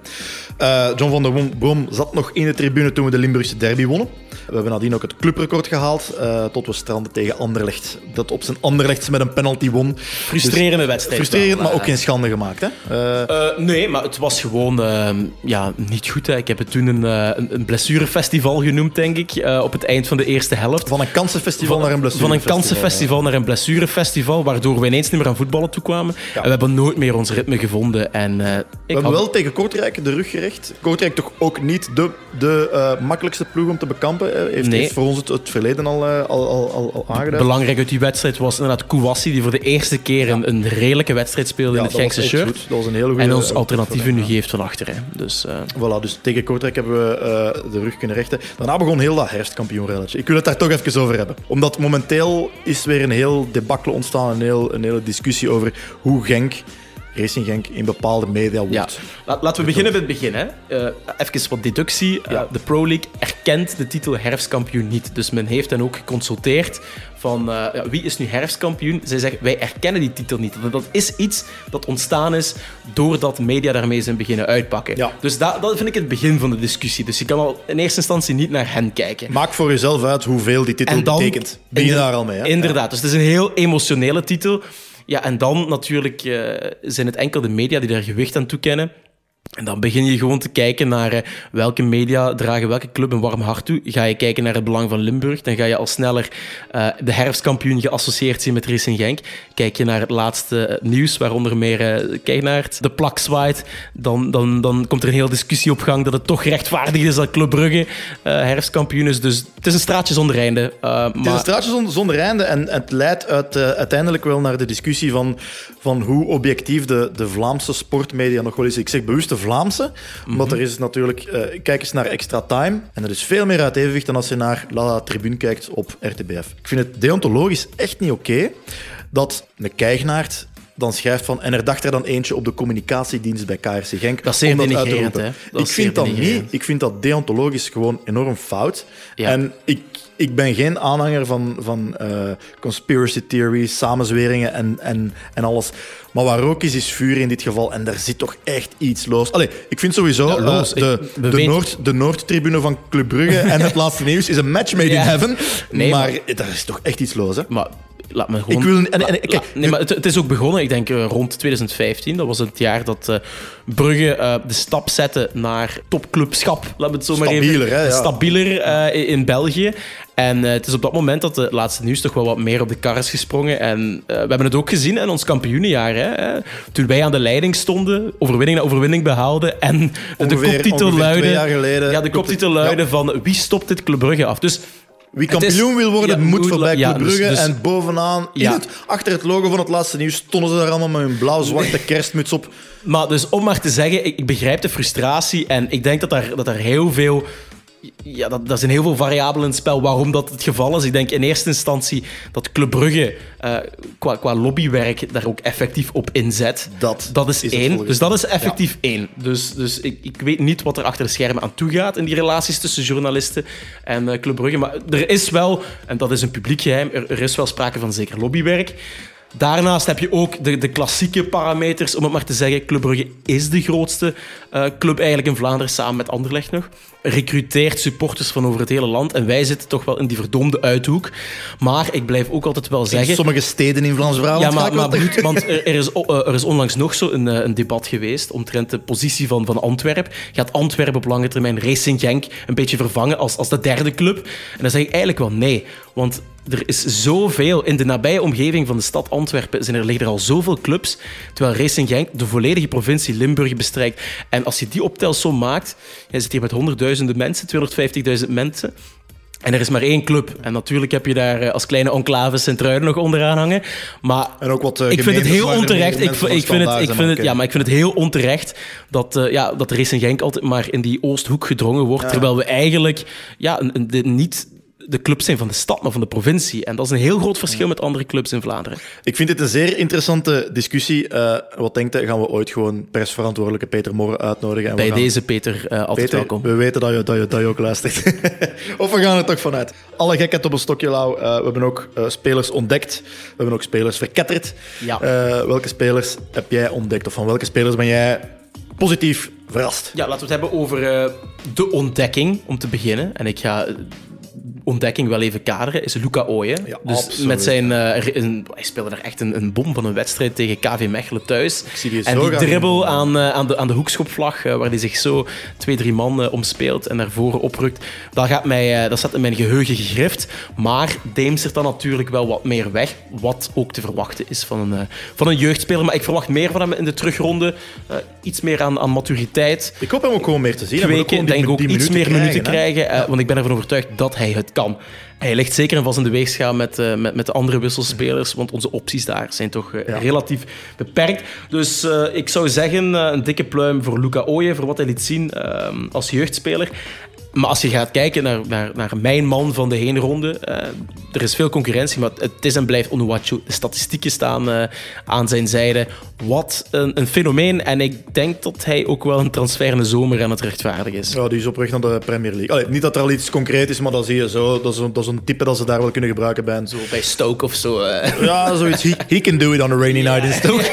Eh, John van der Brom- zat nog in de tribune toen we de Limburgse derby wonnen. We hebben nadien ook het clubrecord gehaald, eh, tot we stranden tegen Anderlecht. Dat op zijn Anderlechts met een penalty won. Frustrerende wedstrijd. Frustrerend, maar ook geen schande gemaakt. Hè? Eh, Eh, nee, maar het was gewoon eh, ja, niet goed. Hè. Ik heb het toen een, eh, een, een blessurefestival genoemd, denk ik, eh, op het eind van de eerste helft. van een kansenfestival naar een blessure. Van een kansenfestival naar een blessurefestival, waardoor we ineens niet meer aan voetballen toekwamen. En we hebben nooit meer ons ritme gevonden. En, eh, ik We hebben had- wel tegen Kortrijk de rug gerecht. Kortrijk toch ook niet de, de eh, makkelijkste ploeg om te bekampen. eh, heeft, Nee. heeft voor ons het, het verleden al, al, al, al, aangeduid. Belangrijk uit die wedstrijd was inderdaad Kouassi, die voor de eerste keer een, een redelijke wedstrijd speelde Ja, in het Genkse shirt. goed. Dat was een hele goede En ons alternatieve voor nu geeft van achter. Hè. Dus, Voilà, dus tegen Kortrijk hebben we de rug kunnen rechten. Daarna begon heel dat herfstkampioenrelletje. Ik wil het daar toch even over hebben. Omdat momenteel is weer een heel debacle ontstaan, een, heel, een hele discussie over hoe Genk, Racing Genk, in bepaalde media wordt. Ja, La- laten we beginnen bij het begin. Hè. Eh, even wat deductie. Eh, de Pro League erkent de titel herfstkampioen niet. Dus men heeft hen ook geconsulteerd van eh, ja, wie is nu herfstkampioen. Zij zeggen wij erkennen die titel niet. Dat is iets dat ontstaan is doordat media daarmee zijn beginnen uitpakken. Ja. Dus dat, dat vind ik het begin van de discussie. Dus je kan al in eerste instantie niet naar hen kijken. Maak voor jezelf uit hoeveel die titel dan- betekent. Begin Inder- daar al mee. Hè? Inderdaad, dus het is een heel emotionele titel. Ja, en dan natuurlijk eh, zijn het enkel de media die daar gewicht aan toekennen. En dan begin je gewoon te kijken naar eh, welke media dragen welke club een warm hart toe. Ga je kijken naar het belang van Limburg, dan ga je al sneller eh, de herfstkampioen geassocieerd zien met Racing Genk. Kijk je naar het laatste eh, nieuws, waaronder meer kijk naar het, de plak zwaait, dan, dan, dan komt er een hele discussie op gang dat het toch rechtvaardig is dat Club Brugge herfstkampioen is. Dus het is een straatje zonder einde. eh, Het is maar- een straatje zonder, zonder einde en het leidt uit, uiteindelijk wel naar de discussie van, van hoe objectief de, de Vlaamse sportmedia nog wel is. Ik zeg bewust de Vlaamse, omdat er is natuurlijk... eh, kijk eens naar Extra Time en dat is veel meer uit evenwicht dan als je naar La Tribune kijkt op RTBF. Ik vind het deontologisch echt niet oké dat een Keignaert dan schrijft van... En er dacht er dan eentje op de communicatiedienst bij KRC Genk. Dat is zeer denigrerend, hè. Dat Ik vind dat niet. Ik vind dat deontologisch gewoon enorm fout. Ja. En ik, ik ben geen aanhanger van, van eh, conspiracy theories, samenzweringen en, en, en alles. Maar waar ook is, is vuur in dit geval. En daar zit toch echt iets los. Allee, ik vind sowieso Ja, eh, de, Ik- de, Noord, de Noordtribune van Club Brugge en het laatste nieuws is een match made Ja. in heaven. Nee, maar, maar- daar is toch echt iets los, hè? Maar laat me gewoon... Ik wil- en- kijk, nee, maar het, het is ook begonnen, ik denk eh, rond 2015. Dat was het jaar dat eh, Brugge eh, de stap zette naar topclubschap. Laten we het zo maar even... Stabieler, hè, ja. Stabieler in- België. En het is op dat moment dat de laatste nieuws toch wel wat meer op de kar is gesprongen. En we hebben het ook gezien in ons kampioenenjaar. Hè, toen wij aan de leiding stonden, overwinning na overwinning behaalden. En de koptitel luidde... Ja, de koptitel luidde van wie stopt dit Club Brugge af? Dus Wie is- kampioen wil worden, ja, moet voorbij Club dus- Brugge. dus- en bovenaan, in Ja. het, achter het logo van het laatste nieuws, stonden ze daar allemaal met hun blauw-zwarte kerstmuts op. Maar dus om maar te zeggen, ik, ik begrijp de frustratie en ik denk dat daar, dat daar heel veel... Ja, dat, dat zijn heel veel variabelen in het spel waarom dat het geval is. Ik denk in eerste instantie dat Club Brugge eh, qua, qua lobbywerk daar ook effectief op inzet. Dat dat is, één. Dus dat is effectief één. Dus, dus ik, ik weet niet wat er achter de schermen aan toe gaat in die relaties tussen journalisten en eh, Club Brugge. Maar er is wel, en dat is een publiek geheim, er, er is wel sprake van zeker lobbywerk. Daarnaast heb je ook de, de klassieke parameters, om het maar te zeggen. Club Brugge is de grootste eh, club eigenlijk in Vlaanderen, samen met Anderlecht nog. Recruteert supporters van over het hele land. En wij zitten toch wel in die verdomde uithoek. Maar ik blijf ook altijd wel In zeggen... sommige steden in Vlaams-Brabant. Ja, maar, maar want er, er is, eh, er is onlangs nog zo een, eh, een debat geweest omtrent de positie van, van Antwerpen. Gaat Antwerpen op lange termijn Racing Genk een beetje vervangen als, als de derde club? En dan zeg ik eigenlijk wel nee. Want er is zoveel in de nabije omgeving van de stad Antwerpen. Zijn er liggen er al zoveel clubs. Terwijl Racing Genk de volledige provincie Limburg bestrijkt. En als je die optelsom maakt, je zit hier met honderdduizenden mensen, 250.000 mensen. En er is maar één club. En natuurlijk heb je daar eh, als kleine enclave Sint-Truiden nog onderaan hangen. Maar En ook wat, eh, ik vind het heel er onterecht. Ik, ik vind het, ik vind het, ja, maar ik vind het heel onterecht dat, eh ja, dat Racing Genk altijd maar in die Oosthoek gedrongen wordt. Terwijl we eigenlijk ja, een, een- de, niet de clubs zijn van de stad, maar van de provincie. En dat is een heel groot verschil met andere clubs in Vlaanderen. Ik vind dit een zeer interessante discussie. Eh, wat denkt u, gaan we ooit gewoon persverantwoordelijke Peter Morren uitnodigen? En we Bij gaan- deze, Peter, eh, altijd Peter, welkom. we weten dat je, dat, je, dat je ook luistert. of we gaan er toch vanuit. Alle gekheid op een stokje, Lau. Eh, we hebben ook eh, spelers ontdekt. We hebben ook spelers verketterd. Ja. Eh, welke spelers heb jij ontdekt? Of van welke spelers ben jij positief verrast? Ja, laten we het hebben over eh, de ontdekking, om te beginnen. En ik ga ontdekking wel even kaderen, is Luca Ooyen. Ja, dus absoluut. met zijn, eh, een- hij speelde er echt een, een bom van een wedstrijd tegen KV Mechelen thuis. zie die en die dribbel aan, eh, aan, de, aan de hoekschopvlag, eh, waar hij zich zo twee, drie man omspeelt en naar voren oprukt, dat, gaat mij, dat zat in mijn geheugen gegrift. Maar deemstert dan natuurlijk wel wat meer weg, wat ook te verwachten is van een, van een jeugdspeler. Maar ik verwacht meer van hem in de terugronde. Iets meer aan, aan maturiteit Ik hoop hem ook gewoon meer te zien. Ook kweken. Denk die- ook die iets meer minuten hè. krijgen. want ik ben ervan overtuigd dat hij het kan. Hij ligt zeker en vast in de weegschaal met, eh, met, met de andere wisselspelers. Want onze opties daar zijn toch eh, Ja. relatief beperkt. Dus eh, ik zou zeggen, een dikke pluim voor Luca Ooyen. Voor wat hij liet zien eh, als jeugdspeler. Maar als je gaat kijken naar, naar, naar mijn man van de heenronde, eh er is veel concurrentie, maar het is en blijft Onuachu. De statistieken staan eh, aan zijn zijde. Wat een, een fenomeen. En ik denk dat hij ook wel een transfer in de zomer aan het rechtvaardigen is. Ja, die is op weg naar de Premier League. Allee, niet dat er al iets concreet is, maar dat zie je zo. Dat is een, dat is een type dat ze daar wel kunnen gebruiken bij een Zo bij Stoke of zo. eh. Ja, zoiets. He, he can do it on a rainy night in Stoke.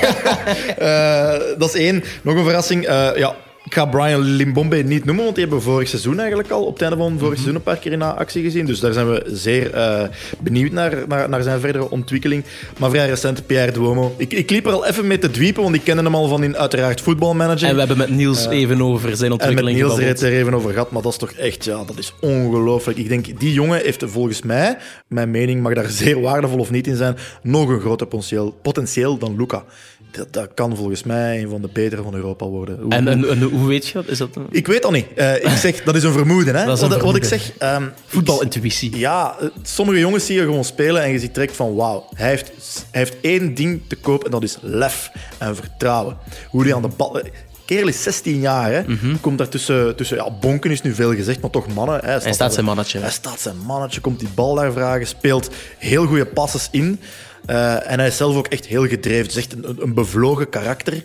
Dat is één. Nog een verrassing. Ja, ik ga Brian Limbombe niet noemen, want die hebben we vorig seizoen eigenlijk al, op het einde van vorig seizoen een paar keer in actie gezien. Dus daar zijn we zeer eh, benieuwd naar, naar, naar zijn verdere ontwikkeling. Maar vrij recent, Pierre Duomo. Ik, ik liep er al even mee te dwiepen, want ik kende hem al van in uiteraard voetbalmanager. En we hebben met Niels even over zijn En met ontwikkeling Niels er er even over gehad, maar dat is toch echt, ja, dat is ongelooflijk. Ik denk, die jongen heeft volgens mij, mijn mening mag daar zeer waardevol of niet in zijn, nog een groter potentieel, potentieel dan Luca. Dat, dat kan volgens mij een van de betere van Europa worden. Hoe- En, en, en hoe weet je dat? Is dat een ik weet dat niet. Eh, ik zeg, dat is een vermoeden. Hè? Een wat, wat ik zeg, ehm, voetbalintuïtie? ja, eh, sommige jongens zie je gewoon spelen en je ziet direct van wauw, hij heeft, hij heeft één ding te koop en dat is lef en vertrouwen. Hoe hij aan de bal... Kerel is 16 jaar, hè. Mhm. Komt daar tussen, tussen... Ja, bonken is nu veel gezegd, maar toch mannen. Hè. Hij staat zijn mannetje. Hij staat zijn mannetje, komt die bal daar vragen, speelt heel goede passes in. Eh, en hij is zelf ook echt heel gedreven. Het is echt een, een bevlogen karakter.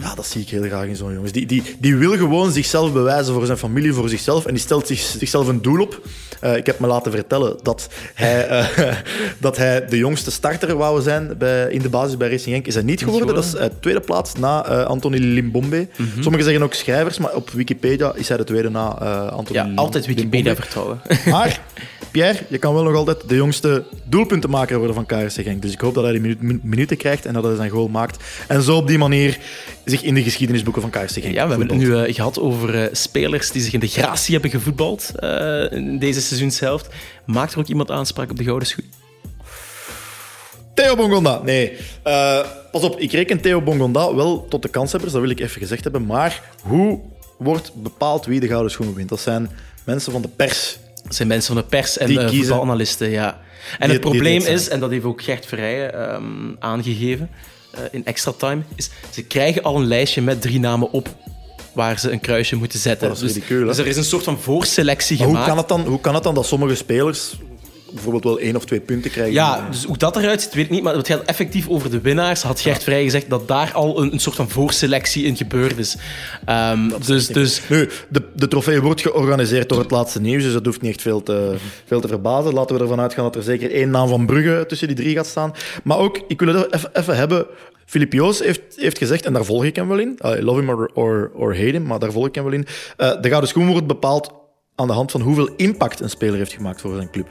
Ja, dat zie ik heel graag in zo'n jongens. Die, die, die wil gewoon zichzelf bewijzen voor zijn familie, voor zichzelf. En die stelt zich, zichzelf een doel op. Eh, ik heb me laten vertellen dat hij, eh, dat hij de jongste starter wou zijn bij, in de basis bij Racing Genk. Is hij niet geworden. Dat is tweede plaats na Anthony Limbombe. Sommigen zeggen ook schrijvers, maar op Wikipedia is hij de tweede na Anthony Ja, altijd Wikipedia vertrouwen. Maar Pierre, je kan wel nog altijd de jongste doelpuntenmaker worden van KRC Genk. Dus ik hoop dat hij die minuten krijgt en dat hij zijn goal maakt. En zo op die manier zich in de geschiedenisboeken van KRC Genk Ja, we hebben het nu uh, gehad over uh, spelers die zich in de gratie hebben gevoetbald uh, in deze seizoenshelft. Maakt er ook iemand aanspraak op de gouden schoen? Theo Bongonda, nee. pas op, ik reken Theo Bongonda wel tot de kanshebbers, dat wil ik even gezegd hebben. Maar hoe wordt bepaald wie de gouden schoen wint? Dat zijn mensen van de pers dat zijn mensen van de pers en uh, voetbalanalisten, ja. En het probleem is, en dat heeft ook Gert Verrijen um, aangegeven uh, in Extra Time, is ze krijgen al een lijstje met drie namen op waar ze een kruisje moeten zetten. Dat is dus, dus er is een soort van voorselectie maar gemaakt. Hoe kan, het dan, hoe kan het dan dat sommige spelers bijvoorbeeld wel één of twee punten krijgen. Ja, dus hoe dat eruit ziet, weet ik niet. Maar het gaat effectief over de winnaars. Had Gert Vrij gezegd dat daar al een, een soort van voorselectie in gebeurd is. Um, dus, dus... Nu, de, de trofee wordt georganiseerd door het laatste nieuws, dus dat hoeft niet echt veel te, veel te verbazen. Laten we ervan uitgaan dat er zeker één naam van Brugge tussen die drie gaat staan. Maar ook, ik wil het even, even hebben... Filip Joos heeft, heeft gezegd, en daar volg ik hem wel in, I love him or, or, or hate him, maar daar volg ik hem wel in, uh, de gouden schoen wordt bepaald aan de hand van hoeveel impact een speler heeft gemaakt voor zijn club.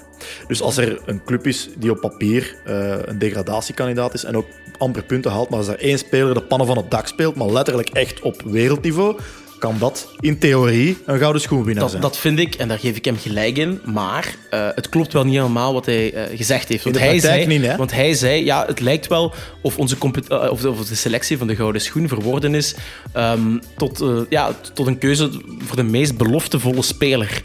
Dus als er een club is die op papier uh, een degradatiekandidaat is en ook amper punten haalt, maar als er één speler de pannen van het dak speelt, maar letterlijk echt op wereldniveau, kan dat in theorie een gouden schoenwinnaar dat, zijn. Dat vind ik, en daar geef ik hem gelijk in. Maar uh, het klopt wel niet helemaal wat hij uh, gezegd heeft. Want hij, zei, niet, hè? want hij zei, ja, het lijkt wel of, onze uh, of, de, of de selectie van de gouden schoen verworden is um, tot, ja, tot een keuze voor de meest beloftevolle speler.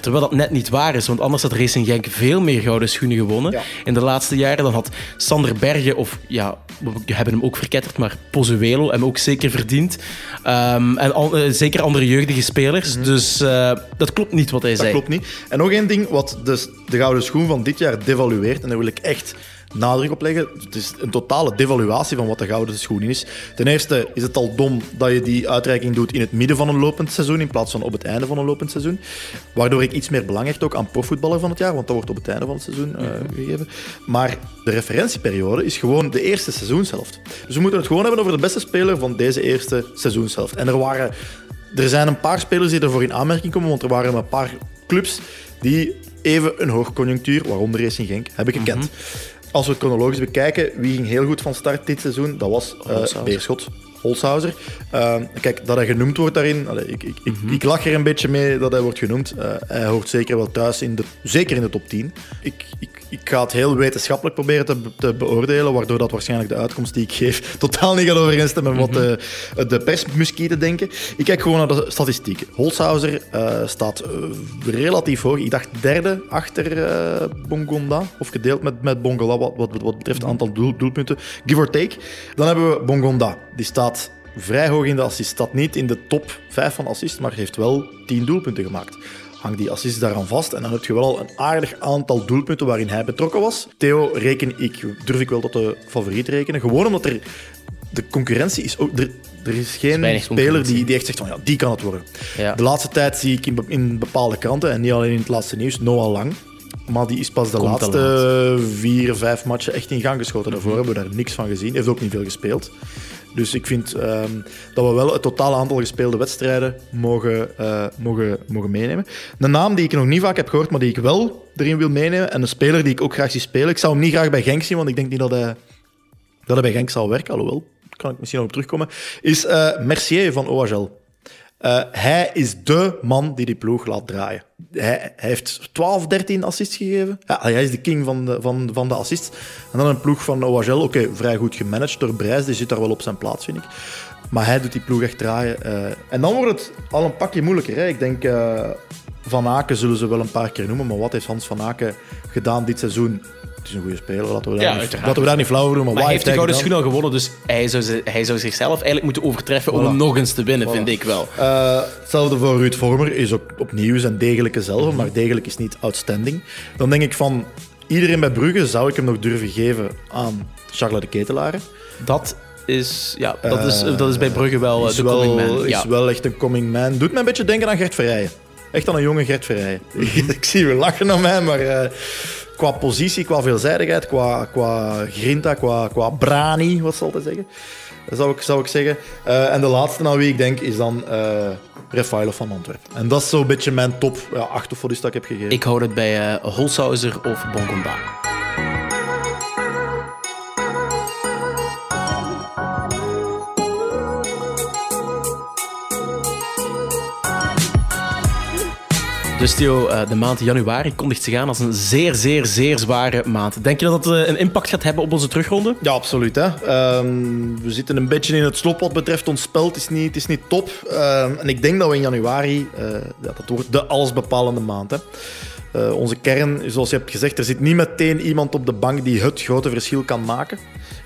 terwijl dat net niet waar is, want anders had Racing Genk veel meer gouden schoenen gewonnen ja. in de laatste jaren. Dan had Sander Bergen, of ja, we hebben hem ook verketterd, maar Pozuelo hem ook zeker verdiend. Um, en al, zeker andere jeugdige spelers. Mm -hmm. Dus uh, dat klopt niet wat hij dat zei. Dat klopt niet. En nog één ding wat dus de gouden schoen van dit jaar devalueert, en daar wil ik echt nadruk op leggen. Het is een totale devaluatie van wat de gouden schoen is. Ten eerste is het al dom dat je die uitreiking doet in het midden van een lopend seizoen in plaats van op het einde van een lopend seizoen. Waardoor ik iets meer belang hecht ook aan profvoetballer van het jaar, want dat wordt op het einde van het seizoen uh, gegeven. Maar de referentieperiode is gewoon de eerste seizoenshelft. Dus we moeten het gewoon hebben over de beste speler van deze eerste seizoenshelft. En er waren er zijn een paar spelers die ervoor in aanmerking komen, want er waren een paar clubs die even een hoogconjunctuur, waaronder Racing Genk, hebben gekend. Mm -hmm. Als we het chronologisch bekijken, wie ging heel goed van start dit seizoen? Dat was uh, Beerschot. Holshouser. Uh, kijk, dat hij genoemd wordt daarin, allee, ik, ik, mm -hmm. ik, lach er een beetje mee dat hij wordt genoemd. Uh, hij hoort zeker wel thuis, in de, zeker in de top 10. Ik, ik, ik ga het heel wetenschappelijk proberen te, te, beoordelen, waardoor dat waarschijnlijk de uitkomst die ik geef totaal niet gaat overeenstemmen met wat de, de persmuskieten denken. Ik kijk gewoon naar de statistieken. Holshouser uh, staat relatief hoog. Ik dacht derde achter Bongonda, of gedeeld met, met Bongola wat, wat, wat betreft het aantal doel, doelpunten. Give or take. Dan hebben we Bongonda. Die staat vrij hoog in de assist. Staat niet in de top 5 van assist, maar heeft wel 10 doelpunten gemaakt. Hang die assist daaraan vast en dan heb je wel al een aardig aantal doelpunten waarin hij betrokken was. Theo reken ik, durf ik wel tot de favoriet rekenen. Gewoon omdat er de concurrentie is ook. Er, er is geen is speler die, die echt zegt van ja, die kan het worden. Ja. De laatste tijd zie ik in, in bepaalde kranten, en niet alleen in het laatste nieuws, Noah Lang. Maar die is pas de Komt laatste vier, vijf matchen echt in gang geschoten. Daarvoor hebben we daar niks van gezien. Heeft ook niet veel gespeeld. Dus ik vind um, dat we wel het totale aantal gespeelde wedstrijden mogen, uh, mogen, mogen meenemen. Een naam die ik nog niet vaak heb gehoord, maar die ik wel erin wil meenemen. En een speler die ik ook graag zie spelen. Ik zou hem niet graag bij Genk zien, want ik denk niet dat hij, dat bij Genk zal werken. Alhoewel, kan ik misschien nog op terugkomen. Is uh, Mercier van OHL. Uh, hij is dé man die die ploeg laat draaien. Hij, heeft 12, 13 assists gegeven. Ja, hij is de king van de, van, van de assists. En dan een ploeg van OHL, oké, vrij goed gemanaged door Brijs. Die zit daar wel op zijn plaats, vind ik. Maar hij doet die ploeg echt draaien. Uh, en dan wordt het al een pakje moeilijker. Hè? Ik denk, uh, Van Aken zullen ze wel een paar keer noemen. Maar wat heeft Hans Van Aken gedaan dit seizoen? Het is een goede speler, laten we daar, Ja, niet, laten we daar niet flauw over doen. Maar, hij heeft de gouden schoen al gewonnen, dus hij zou, hij zou zichzelf eigenlijk moeten overtreffen om hem nog eens te winnen, Voilà. vind ik wel. Eh, hetzelfde voor Ruud Vormer is ook opnieuw zijn degelijke zelf, maar degelijk is niet outstanding. Dan denk ik van iedereen bij Brugge zou ik hem nog durven geven aan Charles de Ketelaren. Dat is, ja, dat is, dat is bij Brugge wel is de wel, coming man. Is Ja. wel echt een coming man. Doet me een beetje denken aan Gert Verrijen. Echt aan een jonge Gert Verrijen. ik zie u lachen naar mij, maar eh, qua positie, qua veelzijdigheid, qua, qua grinta, qua, qua brani, wat ze altijd zeggen. Zou ik, zou ik zeggen. Eh, en de laatste aan wie ik denk is dan eh Refailov van Antwerpen. En dat is zo'n beetje mijn top ja, 8 of wat is dat ik heb gegeven. Ik hou het bij eh Holshouser of Bongonda. Dus Theo, eh, de maand januari kondigt zich aan als een zeer, zeer, zeer zware maand. Denk je dat dat eh, een impact gaat hebben op onze terugronde? Ja, absoluut. Hè. Ehm, we zitten een beetje in het slop wat betreft ons spel. Het is niet, het is niet top. Ehm, en ik denk dat we in januari, eh, dat wordt de allesbepalende maand. Hè. Onze kern, zoals je hebt gezegd, er zit niet meteen iemand op de bank die het grote verschil kan maken.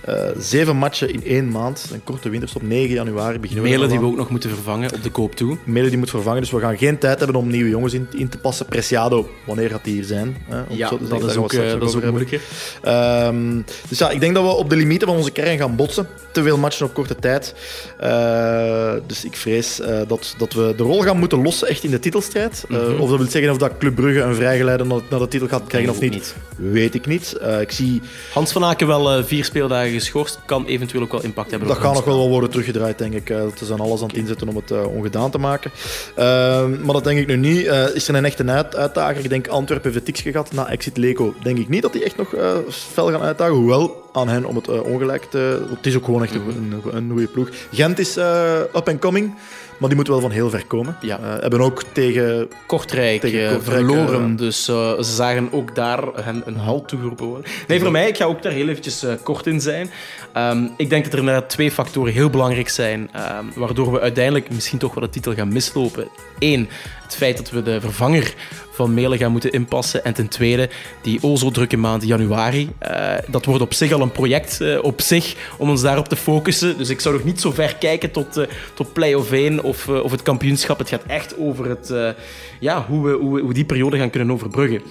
Eh, zeven matchen in één maand, een korte winterstop, 9 januari beginnen we. Melen die we ook nog moeten vervangen op de koop toe. Melen die moet vervangen, dus we gaan geen tijd hebben om nieuwe jongens in, in te passen. Preciado, wanneer gaat die hier zijn? Hè, Ja, zo dat is ook, eh, dat is ook hebben. moeilijker. Ehm, dus ja, ik denk dat we op de limieten van onze kern gaan botsen. Te veel matchen op korte tijd. Eh, dus ik vrees dat, dat we de rol gaan moeten lossen echt in de titelstrijd. Mhm. Of dat wil zeggen of dat Club Brugge een vrijgeleide naar, naar de titel gaat krijgen of ook niet, weet ik niet. Ik zie, Hans van Aken wel vier speeldagen geschorst, kan eventueel ook wel impact hebben dat gaat nog wel wel worden teruggedraaid, denk ik. Eh, Ze zijn alles aan het inzetten om het eh, ongedaan te maken. Ehm, maar dat denk ik nu niet. Eh, is er een echte uit uitdager? Ik denk Antwerpen heeft het gehad. Na Exit Leco denk ik niet dat die echt nog eh, fel gaan uitdagen. Hoewel aan hen om het eh, ongelijk te... Het is ook gewoon echt een, een, een goede ploeg. Gent is eh, up and coming. Maar die moeten wel van heel ver komen. Ja. Eh, hebben ook tegen... Kortrijk, Tegen eh, Kortrijk, verloren. eh, dus ze zagen ook daar hen een halt toegeroepen worden. Nee, voor mij, ik ga ook daar heel eventjes kort in zijn. Ehm, ik denk dat er inderdaad twee factoren heel belangrijk zijn, ehm, waardoor we uiteindelijk misschien toch wel de titel gaan mislopen. Eén, het feit dat we de vervanger van Melen gaan moeten inpassen. En ten tweede, die o zo drukke maand januari. Eh, dat wordt op zich al een project eh, op zich om ons daarop te focussen. Dus ik zou nog niet zo ver kijken tot, eh, tot play-off 1 of, of het kampioenschap. Het gaat echt over het, ja, hoe, we, hoe die periode gaan kunnen overbruggen.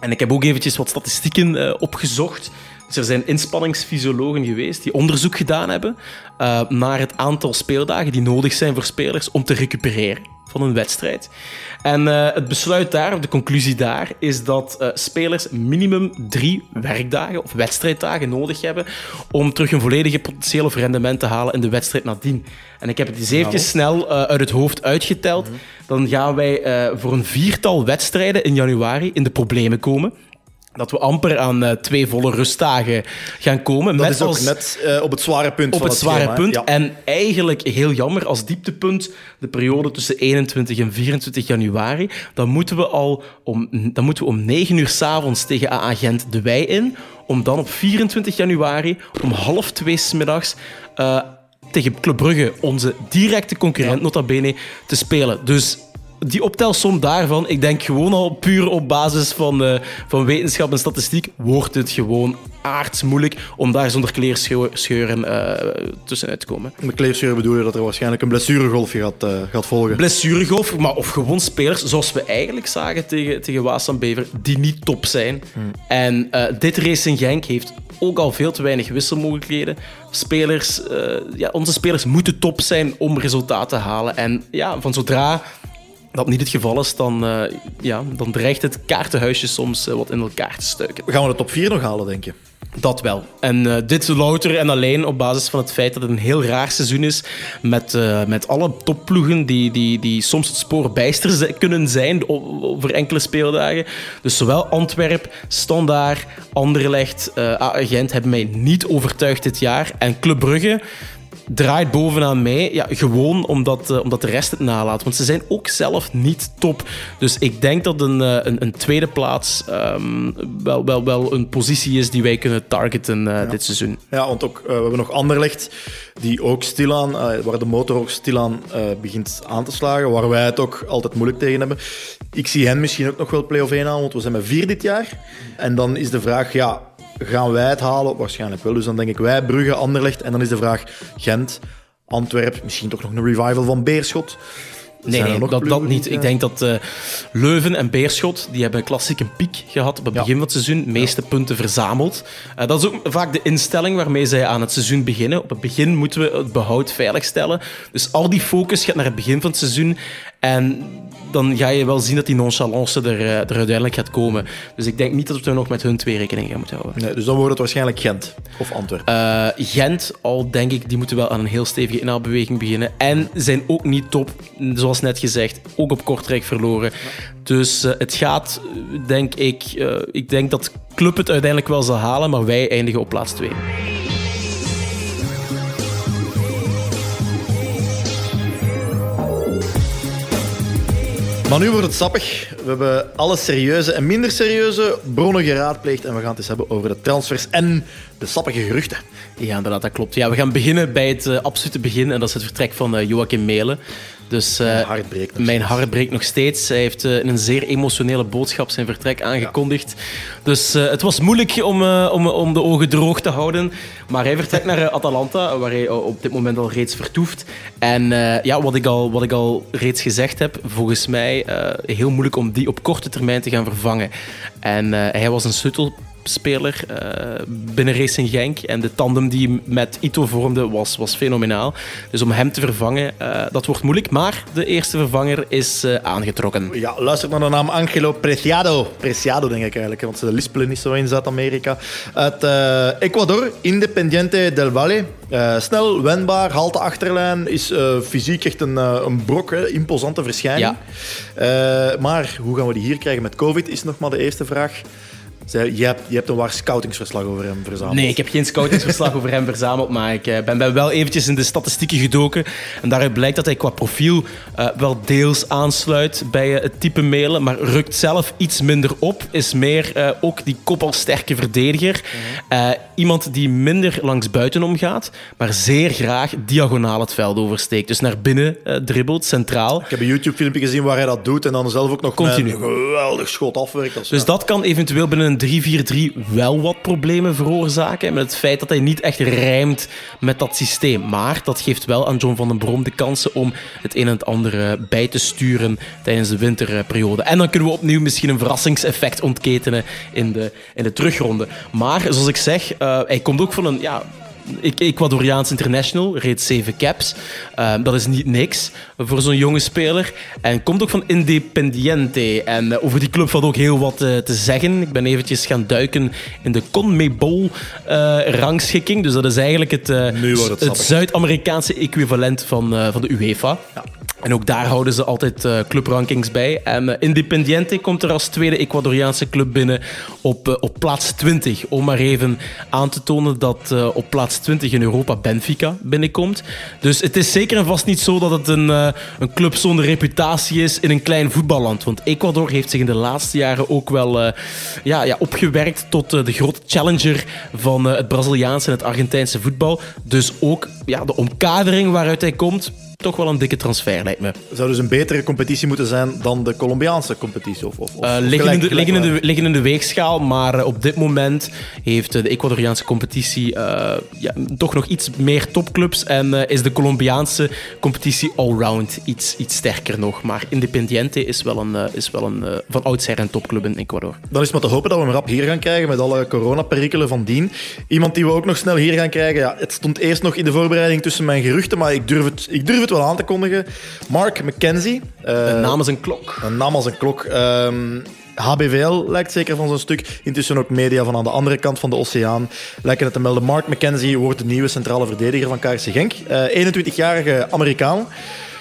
En ik heb ook eventjes wat statistieken opgezocht. Dus er zijn inspanningsfysiologen geweest die onderzoek gedaan hebben naar het aantal speeldagen die nodig zijn voor spelers om te recupereren van een wedstrijd. En eh, het besluit daar, of de conclusie daar, is dat eh, spelers minimum drie werkdagen of wedstrijddagen nodig hebben om terug een volledige potentieel of rendement te halen in de wedstrijd nadien. En ik heb het eens eventjes snel eh, uit het hoofd uitgeteld. Dan gaan wij voor een viertal wedstrijden in januari in de problemen komen. Dat we amper aan eh, twee volle rustdagen gaan komen. Dat met is ook als- net eh, op het zware punt op van het zware schema, punt. Ja. En eigenlijk heel jammer, als dieptepunt de periode tussen 21 en 24 januari, dan moeten we al om, dan moeten we om 9 uur s'avonds tegen AA Gent de wei in, om dan op 24 januari om half twee smiddags eh tegen Club Brugge, onze directe concurrent nota bene, te spelen. Dus die optelsom daarvan, ik denk gewoon al puur op basis van, eh, van wetenschap en statistiek, wordt het gewoon aardsmoeilijk om daar zonder kleerscheuren eh tussenuit te komen. Met kleerscheuren bedoel je dat er waarschijnlijk een blessuregolfje gaat, eh, gaat volgen. Blessuregolf, maar of gewoon spelers, zoals we eigenlijk zagen tegen, tegen Waasland Bever, die niet top zijn. En eh, dit Racing Genk heeft ook al veel te weinig wisselmogelijkheden. Spelers, ja, onze spelers moeten top zijn om resultaten te halen. En ja, van zodra dat niet het geval is, dan, eh, ja, dan dreigt het kaartenhuisje soms eh, wat in elkaar te stuiken. Gaan we de top 4 nog halen, denk je? Dat wel. En eh, dit louter en alleen op basis van het feit dat het een heel raar seizoen is. Met, met alle topploegen die, die, die soms het spoor bijster kunnen zijn over enkele speeldagen. Dus zowel Antwerp, Standaard, Anderlecht, AA Gent hebben mij niet overtuigd dit jaar. En Club Brugge draait bovenaan mij. Ja, gewoon omdat, eh, omdat de rest het nalaat. Want ze zijn ook zelf niet top. Dus ik denk dat een, eh, een, een tweede plaats ehm, wel, wel, wel een positie is die wij kunnen targeten eh, dit seizoen. Ja, want ook, we hebben nog Anderlecht, die ook stilaan, waar de motor ook stilaan begint aan te slagen, waar wij het ook altijd moeilijk tegen hebben. Ik zie hen misschien ook nog wel play-off 1 halen, want we zijn met vier dit jaar. En dan is de vraag, ja, gaan wij het halen? Waarschijnlijk wel. Dus dan denk ik wij, Brugge, Anderlecht. En dan is de vraag Gent, Antwerp, misschien toch nog een revival van Beerschot. Nee, nee dat, dat niet. Ik denk dat eh, Leuven en Beerschot die hebben een klassieke piek gehad op het Ja. begin van het seizoen. De meeste punten verzameld. Eh, dat is ook vaak de instelling waarmee zij aan het seizoen beginnen. Op het begin moeten we het behoud veiligstellen. Dus al die focus gaat naar het begin van het seizoen. En dan ga je wel zien dat die nonchalance er, eh, er uiteindelijk gaat komen. Dus ik denk niet dat we nog met hun twee rekening gaan moeten houden. Nee, dus dan wordt het waarschijnlijk Gent of Antwerpen. Eh, Gent, al denk ik, die moeten wel aan een heel stevige inhaalbeweging beginnen. En zijn ook niet top, zoals net gezegd, ook op Kortrijk verloren. Dus eh, het gaat, denk ik, ik denk dat Club het uiteindelijk wel zal halen, maar wij eindigen op plaats 2. Maar nu wordt het sappig. We hebben alle serieuze en minder serieuze bronnen geraadpleegd en we gaan het eens hebben over de transfers en de sappige geruchten. Ja, inderdaad, dat klopt. Ja, we gaan beginnen bij het eh, absolute begin en dat is het vertrek van eh, Joachim Melen. Dus eh, Mijn hart breekt nog mijn steeds. hart breekt nog steeds. Hij heeft in een zeer emotionele boodschap zijn vertrek aangekondigd. Dus het was moeilijk om, om, om de ogen droog te houden. Maar hij vertrekt naar Atalanta, waar hij op dit moment al reeds vertoeft. En ja, wat ik, al, wat ik al reeds gezegd heb, volgens mij heel moeilijk om die op korte termijn te gaan vervangen. En hij was een sleutelspeler eh, binnen Racing Genk. En de tandem die met Ito vormde was, was fenomenaal. Dus om hem te vervangen, eh, dat wordt moeilijk. Maar de eerste vervanger is eh, aangetrokken. Ja, luister naar de naam Angelo Preciado. Preciado denk ik eigenlijk, want ze lispelen niet zo in Zuid-Amerika. Uit Ecuador, Independiente del Valle. Snel, wendbaar, halte achterlijn. Is fysiek echt een, een brok, hè, imposante verschijning. Maar hoe gaan we die hier krijgen met COVID, is nog maar de eerste vraag. Je, hebt, je hebt een waar scoutingsverslag over hem verzameld. Nee, ik heb geen scoutingsverslag over hem verzameld, maar ik eh, ben, ben wel eventjes in de statistieken gedoken. En daaruit blijkt dat hij qua profiel eh, wel deels aansluit bij eh, het type mailen, maar rukt zelf iets minder op. Is meer ook die koppelsterke verdediger. Iemand die minder langs buiten omgaat, maar zeer graag diagonaal het veld oversteekt. Dus naar binnen dribbelt, centraal. Ik heb een YouTube-filmpje gezien waar hij dat doet en dan zelf ook nog Continu. een geweldig schot afwerkt. Dus dat kan eventueel binnen een 3-4-3 wel wat problemen veroorzaken. Met het feit dat hij niet echt rijmt met dat systeem. Maar dat geeft wel aan John van den Brom de kansen om het een en het ander eh, bij te sturen tijdens de winterperiode. En dan kunnen we opnieuw misschien een verrassingseffect ontketenen in de, in de terugronde. Maar zoals ik zeg, eh, hij komt ook van een. Ja, Ecuadoriaans international, reeds zeven caps. Eh, dat is niet niks voor zo'n jonge speler. En komt ook van Independiente. En eh, over die club valt ook heel wat eh, te zeggen. Ik ben eventjes gaan duiken in de CONMEBOL eh. Dus dat is eigenlijk het, het. Zuid-Amerikaanse equivalent van, van de UEFA. En ook daar houden ze altijd eh, clubrankings bij. En Independiente komt er als tweede Ecuadoriaanse club binnen op, op plaats 20. Om maar even aan te tonen dat op plaats 20 in Europa Benfica binnenkomt. Dus het is zeker en vast niet zo dat het een, eh, een club zonder reputatie is in een klein voetballand. Want Ecuador heeft zich in de laatste jaren ook wel eh, ja, ja, opgewerkt tot eh, de grote challenger van het Braziliaanse en het Argentijnse voetbal. Dus ook ja, de omkadering waaruit hij komt, toch wel een dikke transfer lijkt me. zou dus een betere competitie moeten zijn dan de Colombiaanse competitie. Of, of, of, Eh, liggen, in de, liggen, in de, gelijk- liggen in de weegschaal, maar eh, op dit moment heeft eh, de Ecuadoriaanse competitie ja, toch nog iets meer topclubs en is de Colombiaanse competitie allround iets, iets sterker nog. Maar Independiente is wel een, is wel een van oudsher een topclub in Ecuador. Dan is maar te hopen dat we hem rap hier gaan krijgen met alle coronaperikelen van dien. Iemand die we ook nog snel hier gaan krijgen. Ja, het stond eerst nog in de voorbereiding tussen mijn geruchten, maar ik durf het, ik durf het wel aan te kondigen. Mark McKenzie. eh, Een naam is een klok. Een naam als een klok. Ehm, HBVL lijkt zeker van zo'n stuk. Intussen ook media van aan de andere kant van de oceaan lijken het te melden. Mark McKenzie wordt de nieuwe centrale verdediger van KRC Genk. Eh 21-jarige Amerikaan.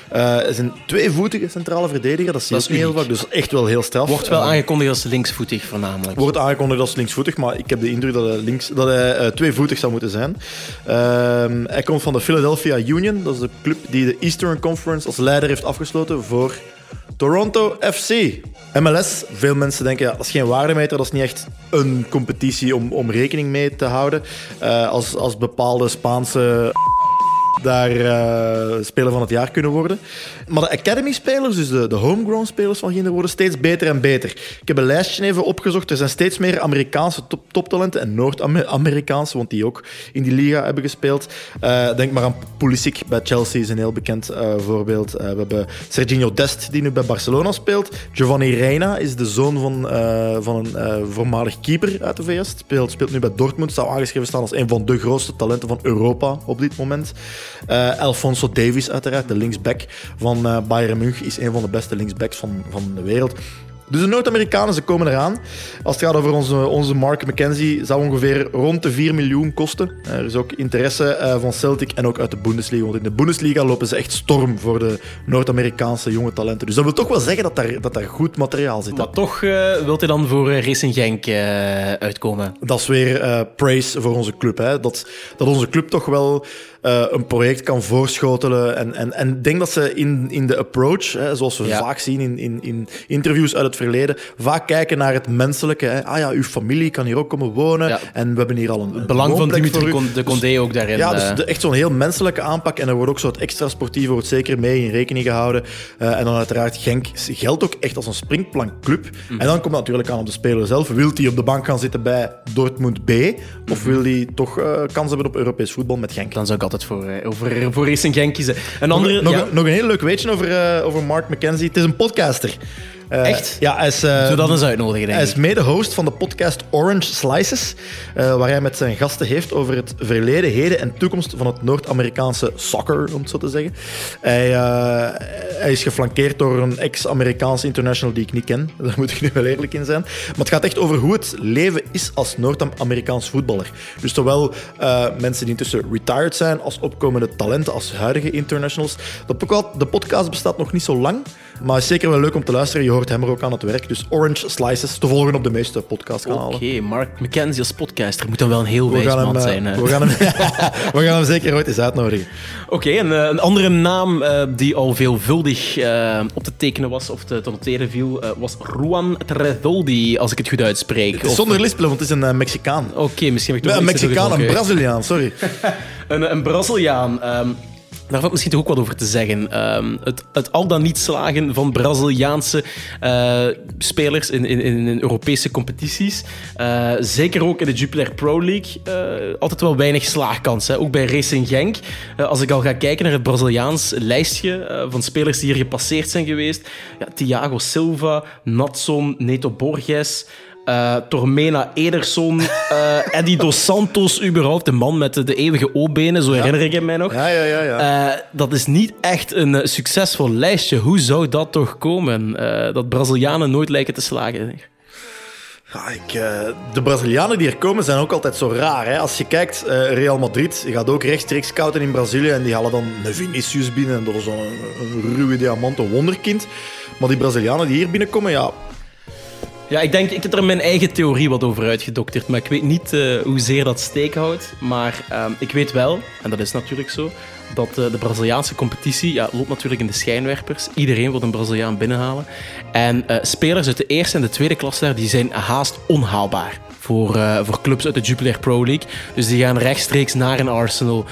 Eh is een tweevoetige centrale verdediger. Dat Dat is niet heel vaak. Dus echt wel heel straf. Wordt wel aangekondigd als linksvoetig voornamelijk. Wordt aangekondigd als linksvoetig, maar ik heb de indruk dat hij, links, dat hij eh, tweevoetig zou moeten zijn. Ehm, hij komt van de Philadelphia Union. Dat is de club die de Eastern Conference als leider heeft afgesloten voor Toronto FC. MLS, veel mensen denken, ja, dat is geen waardemeter, dat is niet echt een competitie om, om rekening mee te houden. Eh, als, als bepaalde Spaanse daar uh, speler van het jaar kunnen worden. Maar de academy-spelers, dus de, de homegrown spelers van Ginder, worden steeds beter en beter. Ik heb een lijstje even opgezocht. Er zijn steeds meer Amerikaanse top toptalenten en Noord-Amerikaanse, want die ook in die liga hebben gespeeld. Uh, denk maar aan Pulisic bij Chelsea, is een heel bekend uh, voorbeeld. we hebben Serginho Dest, die nu bij Barcelona speelt. Giovanni Reina is de zoon van, van een voormalig keeper uit de VS. Speelt, speelt nu bij Dortmund, zou aangeschreven staan als een van de grootste talenten van Europa op dit moment. Uh, Alfonso Davies, uiteraard, de linksback van uh, Bayern München, is een van de beste linksbacks van, van de wereld. Dus de Noord-Amerikanen, ze komen eraan. Als het gaat over onze, onze Mark McKenzie, zou ongeveer rond de 4 miljoen kosten. Er is ook interesse uh, van Celtic en ook uit de Bundesliga. Want in de Bundesliga lopen ze echt storm voor de Noord-Amerikaanse jonge talenten. Dus dat wil toch wel zeggen dat daar, dat daar goed materiaal zit. Maar toch uh, wilt hij dan voor Racing Genk uh, uitkomen? Dat is weer praise voor onze club. Hè? Dat, dat onze club toch wel uh, een project kan voorschotelen. En, en, en ik denk dat ze in, in de approach, hè, zoals we vaak zien in, in, in interviews uit het verleden, vaak kijken naar het menselijke. Hè. Ah ja, uw familie kan hier ook komen wonen. En we hebben hier al een. Het belang van Dimitri de Condé dus, ook daarin. Ja, dus uh... echt zo'n heel menselijke aanpak. En er wordt ook zo het extra sportieve wordt zeker mee in rekening gehouden. Uh, en dan uiteraard, Genk geldt ook echt als een springplankclub. Mm. En dan komt het natuurlijk aan op de speler zelf. Wil hij op de bank gaan zitten bij Dortmund B? Of wil hij toch kans hebben op Europees voetbal met Genk? Dan zou ik altijd voor, uh, over, voor Racing Genk kiezen. Een andere, nog, een heel leuk weetje over, uh, over Mark McKenzie. Het is een podcaster. Uh, Echt? Ja, hij is, uh, dat eens uitnodigen, Hij is mede-host van de podcast Orange Slices, uh, waar hij met zijn gasten heeft over het verleden, heden en toekomst van het Noord-Amerikaanse soccer, om het zo te zeggen. Hij, hij is geflankeerd door een ex-Amerikaanse international die ik niet ken, daar moet ik nu wel eerlijk in zijn. Maar het gaat echt over hoe het leven is als Noord-Amerikaans voetballer. Dus zowel mensen die intussen retired zijn, als opkomende talenten, als huidige internationals. De podcast bestaat nog niet zo lang, maar is zeker wel leuk om te luisteren. Je hoort hem er ook aan het werk. Dus Orange Slices te volgen op de meeste podcastkanalen. Oké, okay, Mark McKenzie als podcaster moet dan wel een heel wijs man eh, zijn. We gaan, hem, we gaan hem zeker ooit eens uitnodigen. Oké, okay, uh, een andere naam uh, die al veelvuldig uh, op te tekenen was of te, te noteren viel, was Juan Tredoldi, als ik het goed uitspreek. Het zonder lispelen, want het is een Mexicaan. Oké, okay, misschien heb ik toch Een Mexicaan, een Braziliaan, sorry. een, een Braziliaan. Um, daar valt misschien toch ook wat over te zeggen. Um, het, het, al dan niet slagen van Braziliaanse uh, spelers in, in, in, Europese competities. Uh, zeker ook in de Jupiler Pro League. Uh, altijd wel weinig slaagkans. Hè. Ook bij Racing Genk. als ik al ga kijken naar het Braziliaans lijstje van spelers die hier gepasseerd zijn geweest. Ja, Thiago Silva, Natson, Neto Borges. Uh, Tormena Ederson, uh, Eddie Dos Santos, überhaupt, de man met de, de eeuwige O-benen, zo herinner ik hem mij nog. Ja, ja, ja. ja. Uh, dat is niet echt een succesvol lijstje. Hoe zou dat toch komen? dat Brazilianen nooit lijken te slagen. Ja, ik, de Brazilianen die er komen zijn ook altijd zo raar. Hè? Als je kijkt, Real Madrid gaat ook rechtstreeks scouten in Brazilië en die halen dan een Vinicius binnen en door zo'n een ruwe diamant, een wonderkind. Maar die Brazilianen die hier binnenkomen, ja, ja, ik denk, ik heb er mijn eigen theorie wat over uitgedokterd, maar ik weet niet uh, hoezeer dat steek houdt. Maar uh, ik weet wel, en dat is natuurlijk zo, dat uh, de Braziliaanse competitie ja, loopt natuurlijk in de schijnwerpers. Iedereen wil een Braziliaan binnenhalen. En uh, spelers uit de eerste en de tweede klasse daar, die zijn haast onhaalbaar. Voor, voor clubs uit de Jupiler Pro League. Dus die gaan rechtstreeks naar een Arsenal,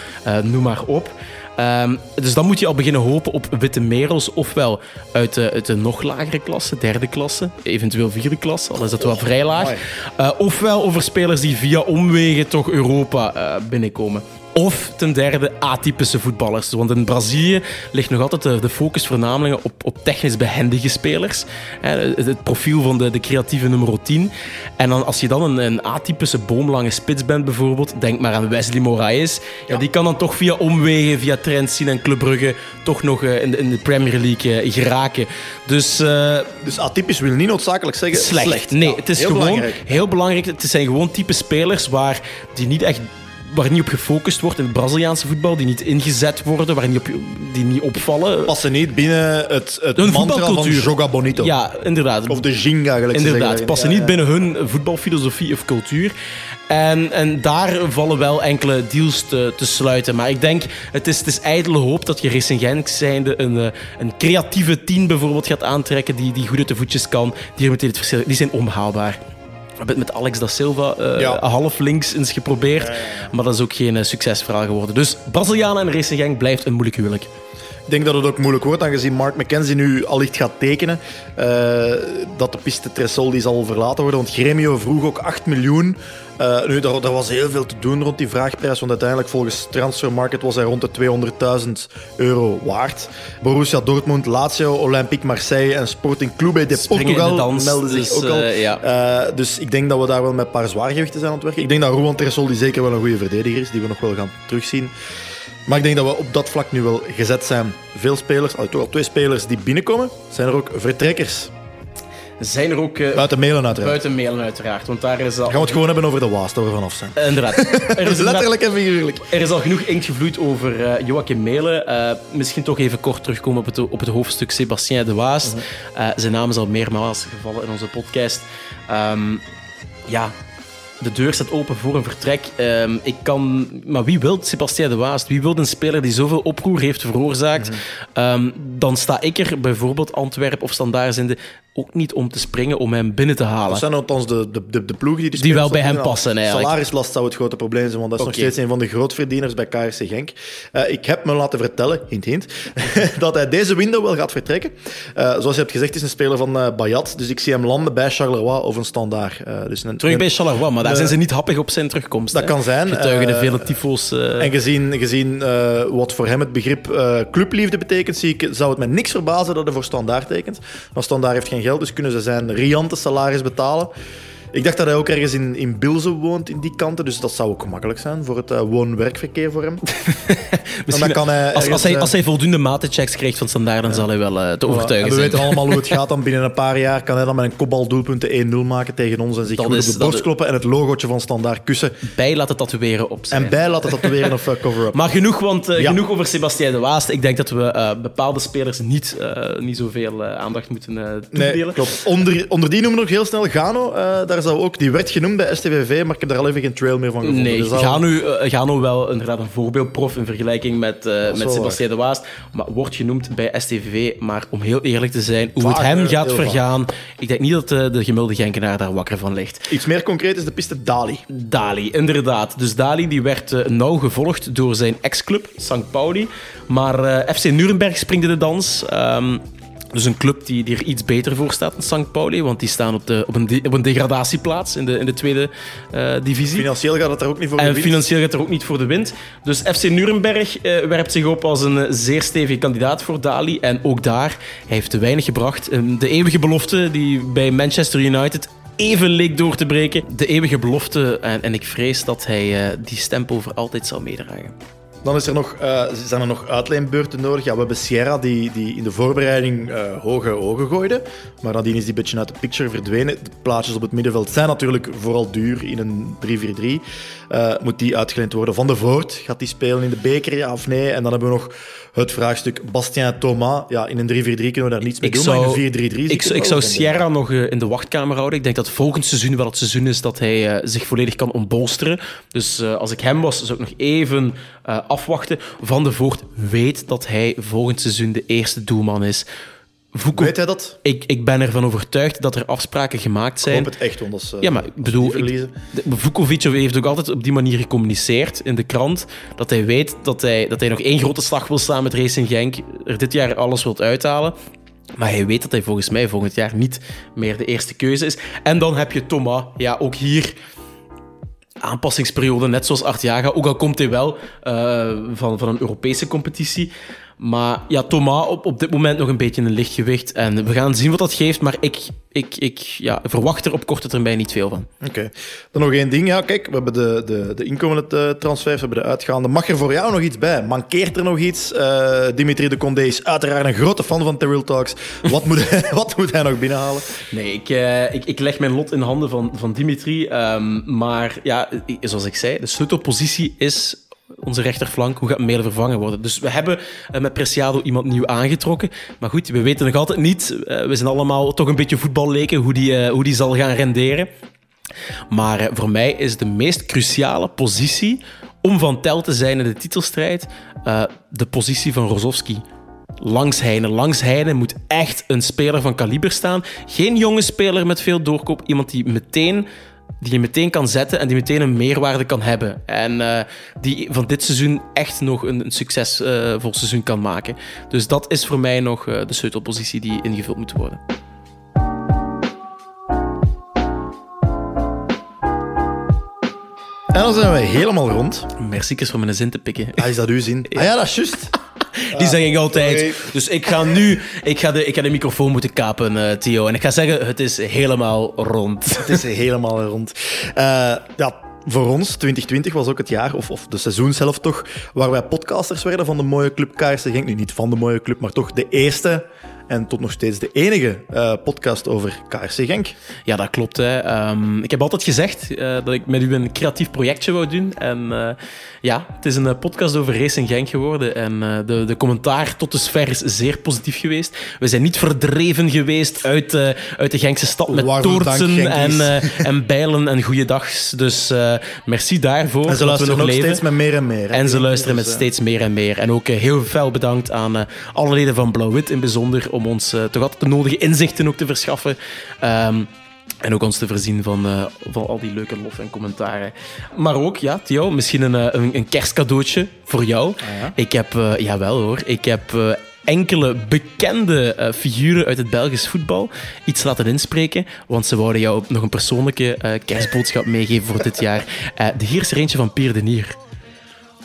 noem maar op. Um, dus dan moet je al beginnen hopen op witte merels, ofwel uit de, uit de nog lagere klasse, derde klasse, eventueel vierde klasse, al is dat wel vrij laag. Uh, ofwel over spelers die via omwegen toch Europa uh, binnenkomen. Of ten derde atypische voetballers. Want in Brazilië ligt nog altijd de, focus voornamelijk op, op technisch behendige spelers. Het profiel van de, de creatieve nummer 10. En dan, als je dan een, een atypische boomlange spits bent bijvoorbeeld, denk maar aan Wesley Moraes. Ja. die kan dan toch via omwegen, via Trentin en Club Brugge toch nog eh, in de, in de Premier League eh, geraken. Dus, uh, dus atypisch wil niet noodzakelijk zeggen slecht. slecht. Nee, het is heel gewoon belangrijk. heel belangrijk. Het zijn gewoon type spelers waar die niet echt waar niet op gefocust wordt in het Braziliaanse voetbal, die niet ingezet worden, waar niet op, die niet opvallen. Passen niet binnen het, het hun mantra van Joga Bonito. Ja, inderdaad. Of de Jinga, gelijk Inderdaad, passen niet binnen hun voetbalfilosofie of cultuur. En, en daar vallen wel enkele deals te, te sluiten. Maar ik denk, het is, het is ijdele hoop dat je Racing Genk zijnde een, eh, een creatieve team bijvoorbeeld gaat aantrekken die, die goed uit de voetjes kan, die meteen het verschil... Die zijn onbehaalbaar. We hebben het met Alex da Silva eh, Ja. half links eens geprobeerd. Maar dat is ook geen eh, succesverhaal geworden. Dus Brazilianen en Racing Genk blijft een moeilijk huwelijk. Ik denk dat het ook moeilijk wordt, aangezien Mark McKenzie nu allicht gaat tekenen. eh, dat de piste Tresoldi zal verlaten worden. Want Gremio vroeg ook 8 miljoen. Eh, nu, daar, daar was heel veel te doen rond die vraagprijs. Want uiteindelijk, volgens Transfermarkt, was hij rond de 200.000 euro waard. Borussia Dortmund, Lazio, Olympique Marseille en Sporting Clube de Springen in de Portugal dans, melden zich dus, ook al. eh, ja. Dus ik denk dat we daar wel met een paar zwaargewichten zijn aan het werken. Ik denk dat Ruan Tresoldi zeker wel een goede verdediger is, die we nog wel gaan terugzien. Maar ik denk dat we op dat vlak nu wel gezet zijn. Veel spelers, al toch al twee spelers die binnenkomen, zijn er ook vertrekkers. Zijn er ook eh, Buiten mailen uiteraard. buiten mailen uiteraard, want daar is al... Dan gaan we het gewoon hebben over de waas, waar we vanaf zijn. Inderdaad. Er is, Letterlijk en figuurlijk. er is al genoeg inkt gevloeid over eh, Joachim Melen. Eh, misschien toch even kort terugkomen op het, op het hoofdstuk Sébastien de Waas. Eh, zijn naam is al meermaals gevallen in onze podcast. Ehm, ja, de deur staat open voor een vertrek. Ehm, ik kan, maar wie wil Sébastien de Waas? Wie wil een speler die zoveel oproer heeft veroorzaakt? Ehm, dan sta ik er bijvoorbeeld Antwerpen of Standaard zijnde ook niet om te springen om hem binnen te halen. Dat zijn althans de, de, de, de ploegen die die, Die wel bij hem passen, eigenlijk. Salarislast zou het grote probleem zijn, want dat is nog steeds een van de grootverdieners bij KRC Genk. Eh, ik heb me laten vertellen, hint hint, dat hij deze window wel gaat vertrekken. Eh, zoals je hebt gezegd, is een speler van eh Bayat, dus ik zie hem landen bij Charleroi of een standaard. Eh, dus een, Terug bij Charleroi, maar daar zijn ze niet happig op zijn terugkomst. Dat hè. kan zijn. Getuigen de vele tyfo's. eh, En gezien, gezien eh, wat voor hem het begrip eh, clubliefde betekent, zie ik, zou het me niks verbazen dat hij voor Standaard tekent. Maar Standaard heeft geen geld, dus kunnen ze zijn riante salaris betalen. Ik dacht dat hij ook ergens in, in Bilze woont, in die kanten. Dus dat zou ook gemakkelijk zijn voor het eh, woon-werkverkeer voor hem. Misschien- dan kan hij als, als, hij, eh, als hij voldoende matechecks krijgt van Standaard, dan zal hij wel eh, te overtuigen en we zijn. weten allemaal hoe het gaat. Dan binnen een paar jaar kan hij dan met een kopbaldoelpunten 1-0 maken tegen ons en zich Dat goed is- op de borst kloppen en het logootje van Standaard kussen. Bij laten tatoeëren op zijn. En bij laten tatoeëren of cover-up. Maar genoeg, want, Ja. genoeg over Sébastien de Waast. Ik denk dat we bepaalde spelers niet, niet zoveel aandacht moeten toedelen. Nee, klopt. Onder, onder die noemen we nog heel snel Gano. daar zou ook, die werd genoemd bij STVV, maar ik heb daar al even geen trail meer van gevonden. Nee, Dus Gano, eh, Gano wel inderdaad een voorbeeldprof in vergelijking met, eh met wel Sébastien de Waast. Maar wordt genoemd bij STVV. Maar om heel eerlijk te zijn, hoe Vaak, het hem gaat vergaan, ik denk niet dat eh, de gemiddelde Genkenaar daar wakker van ligt. Iets meer concreet is de piste Dali. Dali, inderdaad. Dus Dali die werd nauw gevolgd door zijn ex-club, St. Pauli. Maar FC Nuremberg springde de dans. Ehm, dus een club die, die er iets beter voor staat dan St. Pauli. Want die staan op, de, op, een, de- op een degradatieplaats in de, in de tweede eh, divisie. Financieel gaat het daar ook niet voor En de winst. financieel gaat er ook niet voor de wind. Dus FC Nuremberg eh, werpt zich op als een eh, zeer stevige kandidaat voor Dali. En ook daar, hij heeft te weinig gebracht. Ehm, De eeuwige belofte die bij Manchester United even leek door te breken. De eeuwige belofte. En, en ik vrees dat hij die stempel voor altijd zal meedragen. Dan is er nog, eh, zijn er nog uitleenbeurten nodig. Ja, we hebben Sierra die, die in de voorbereiding eh, hoge ogen gooide. Maar nadien is die een beetje uit de picture verdwenen. De plaatjes op het middenveld zijn natuurlijk vooral duur in een 3-4-3. Eh, moet die uitgeleend worden van de Voort? Gaat die spelen in de beker, ja of nee? En dan hebben we nog het vraagstuk Bastien Thomas. Ja, in een 3-4-3 kunnen we daar niets mee Ik doen, zou- maar in een 4-3-3 zie Ik, ik zou. Sierra nog in de wachtkamer houden. Ik denk dat volgend seizoen wel het seizoen is dat hij zich volledig kan ontbolsteren. Dus als ik hem was, zou ik nog even afwachten. Van de Voort weet dat hij volgend seizoen de eerste doelman is. Weet hij dat? ik, ik ben ervan overtuigd dat er afspraken gemaakt Ik zijn. hoop het echt, is, eh, Ja, maar ik bedoel, verliezen. ik, Vukovic heeft ook altijd op die manier gecommuniceerd in de krant. Dat hij weet dat hij, dat hij nog één grote slag wil staan met Racing Genk. Er dit jaar alles wilt uithalen. Maar hij weet dat hij volgens mij volgend jaar niet meer de eerste keuze is. En dan heb je Thomas. Ja, ook hier aanpassingsperiode, net zoals Artiaga. Ook al komt hij wel eh, van, van een Europese competitie. Maar ja, Thomas op, op dit moment nog een beetje een lichtgewicht. En we gaan zien wat dat geeft. Maar ik, ik, ik ja, verwacht er op korte termijn niet veel van. Oké. Dan nog één ding. Ja, kijk, we hebben de, de, de inkomende eh, transfers, we hebben de uitgaande. Mag er voor jou nog iets bij? Mankeert er nog iets? Eh, Dimitri de Condé is uiteraard een grote fan van Terrell Talks. Wat moet, hij, wat moet hij nog binnenhalen? Nee, ik, eh, ik, ik leg mijn lot in handen van, van Dimitri. ehm, maar ja, zoals ik zei, de sleutelpositie is onze rechterflank. Hoe gaat Mele vervangen worden? Dus we hebben eh, met Preciado iemand nieuw aangetrokken. Maar goed, we weten nog altijd niet. eh, we zijn allemaal toch een beetje voetballeken hoe die, eh, hoe die zal gaan renderen. Maar voor mij is de meest cruciale positie om van tel te zijn in de titelstrijd de positie van Rozovski. langs Heine. Langs Heine moet echt een speler van kaliber staan. Geen jonge speler met veel doorkoop. Iemand die meteen die je meteen kan zetten en die meteen een meerwaarde kan hebben. En uh, die van dit seizoen echt nog een, een succesvol uh, seizoen kan maken. Dus dat is voor mij nog uh, de sleutelpositie die ingevuld moet worden. En dan zijn we helemaal rond. Merci voor mijn zin te pikken. Ah, is dat uw zin? Ah ja, dat is juist. Die zeg ik altijd. Sorry. Dus ik ga nu ik ga de, ik ga de microfoon moeten kapen, uh, Theo. En ik ga zeggen, het is helemaal rond. Het is helemaal rond. Uh, ja, voor ons, 2020 was ook het jaar, of, of de seizoen zelf toch, waar wij podcasters werden van de mooie club KRC Genk. Nu niet van de mooie club, maar toch de eerste en tot nog steeds de enige uh, podcast over KRC Genk. Ja, dat klopt. Hè. Um, ik heb altijd gezegd uh, dat ik met u een creatief projectje wou doen. En uh, ja, het is een podcast over Racing Genk geworden. En de, de commentaar tot dusver is zeer positief geweest. We zijn niet verdreven geweest uit, uit de Genkse stad met toortsen en, en bijlen en goeiedags. Dus merci daarvoor. En ze luisteren nog, nog steeds met meer en meer. Hè? En ze luisteren dus, met steeds meer en meer. En ook heel veel bedankt aan alle leden van Blauw-Wit in bijzonder om ons uh, toch altijd de nodige inzichten ook te verschaffen. Um, en ook ons te voorzien van, uh, van al die leuke lof en commentaren. Maar ook, ja, Theo, misschien een, een, een kerstcadeautje voor jou. Ah, ja? Ik heb, uh, jawel hoor, ik heb uh, enkele bekende figuren uit het Belgisch voetbal iets laten inspreken. Want ze wouden jou nog een persoonlijke kerstboodschap meegeven voor dit jaar. De hier is er eentje van Pier de Nier.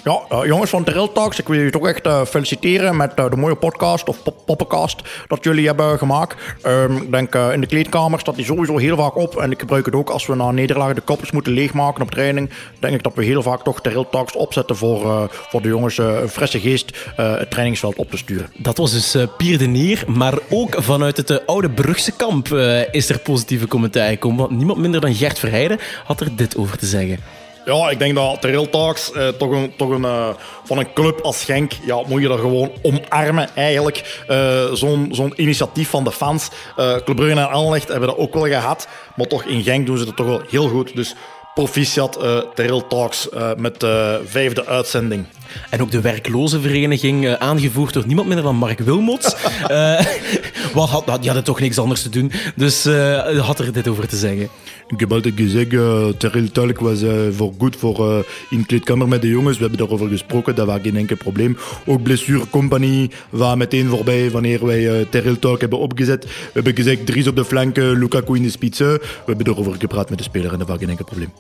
Ja, uh, jongens van Terrell Talks, ik wil jullie toch echt uh, feliciteren met uh, de mooie podcast of pop dat jullie hebben gemaakt. Um, ik denk in de kleedkamer staat die sowieso heel vaak op en ik gebruik het ook als we na nederlagen de koppels moeten leegmaken op training. Denk ik dat we heel vaak toch Terrell Talks opzetten voor, voor de jongens een frisse geest het trainingsveld op te sturen. Dat was dus Pier de Nier, maar ook vanuit het oude Brugse kamp is er positieve commentaar gekomen. Want niemand minder dan Gert Verheijden had er dit over te zeggen. Ja, ik denk dat Trail Talks eh, toch, een, toch een, uh, van een club als Genk, ja, moet je dat gewoon omarmen eigenlijk. Uh, Zo'n initiatief van de fans. Club Brugge en Anderlecht hebben dat ook wel gehad, maar toch in Genk doen ze het toch wel heel goed. Dus proficiat uh, Trail Talks met de vijfde uitzending. En ook de werklozenvereniging, uh, aangevoerd door niemand minder dan Mark Wilmots. uh, wat had, die hadden toch niks anders te doen, dus uh, had er dit over te zeggen. Ik heb altijd gezegd, uh, Terrell Talk was uh, voor goed voor uh, in kleedkamer met de jongens. We hebben daarover gesproken, dat was geen enkel probleem. Ook Blessure Company was meteen voorbij wanneer wij uh, Terrell Talk hebben opgezet. We hebben gezegd, Dries op de flanken, Lukaku in de spitsen. We hebben daarover gepraat met de speler en dat was geen enkel probleem.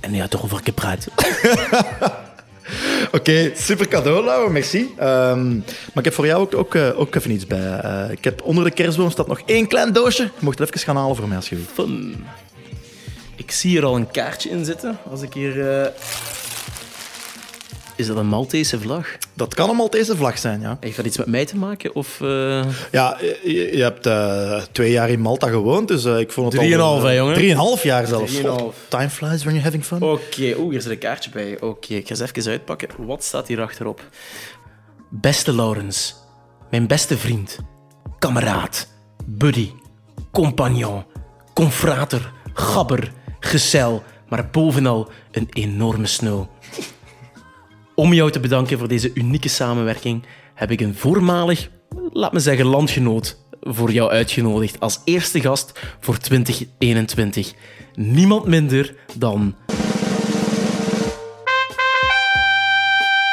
En hij had erover gepraat. Oké, okay, super cadeau, Lau, merci. Um, maar ik heb voor jou ook, ook, ook even iets bij. Uh, ik heb onder de kerstboom staat nog één klein doosje. Je mocht het even gaan halen voor mij als je wilt. Fun. Ik zie hier al een kaartje in zitten. Als ik hier... Uh... Is dat een Maltese vlag? Dat kan een Maltese vlag zijn, ja. Heeft dat iets met mij te maken? Of, uh... Ja, je, je hebt uh, twee jaar in Malta gewoond, dus uh, ik vond het Drieënhalf, hè, jongen? Drieënhalf jaar zelfs. Drieënhalf. Time flies when you're having fun. Oké, okay. oeh, hier zit een kaartje bij. Oké, okay. ik ga eens even uitpakken. Wat staat hier achterop? Beste Laurens, mijn beste vriend, kameraad, buddy, compagnon, confrater, gabber, gezel, maar bovenal een enorme snow. Om jou te bedanken voor deze unieke samenwerking heb ik een voormalig, laat me zeggen, landgenoot voor jou uitgenodigd als eerste gast voor 2021. Niemand minder dan.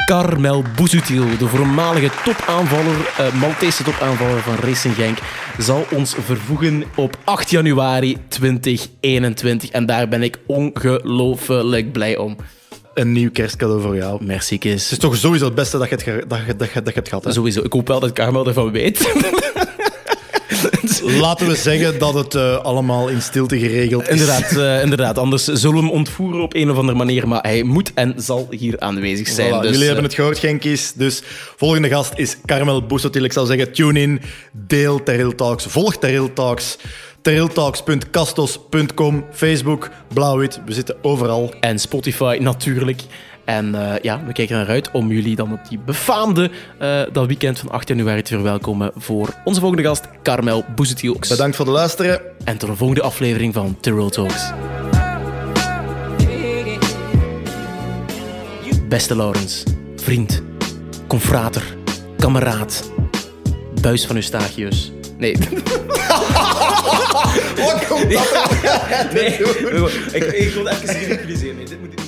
Carmel Bouzoutil, de voormalige topaanvaller, uh, Maltese topaanvaller van Racing Genk, zal ons vervoegen op 8 januari 2021. En daar ben ik ongelooflijk blij om. Een nieuw kerstcadeau voor jou. Merci, Kees. Het is toch sowieso het beste dat je het, dat je, dat je, dat je het gaat. Hè? Sowieso. Ik hoop wel dat Carmel ervan weet. Laten we zeggen dat het uh, allemaal in stilte geregeld is. Inderdaad, uh, inderdaad, anders zullen we hem ontvoeren op een of andere manier. Maar hij moet en zal hier aanwezig zijn. Voilà, dus, jullie hebben het gehoord, Genkies. Dus volgende gast is Carmel Boesotil. Ik zou zeggen, tune in, deel Terril Talks, volg Terril Talks. Teriltalks.castos.com, Facebook, Blauwwit, we zitten overal. En Spotify natuurlijk. En uh, ja, we kijken naar uit om jullie dan op die befaamde uh, dat weekend van 8 januari te verwelkomen voor onze volgende gast, Carmel Boezetiel. Bedankt voor het luisteren. En tot de volgende aflevering van Tyrrell Talks. Beste Laurens, vriend, confrater, kameraad, buis van Eustachius. Nee. Wat komt dat? nee. Ik, ik wil even ridiculiseren. Nee, dit moet,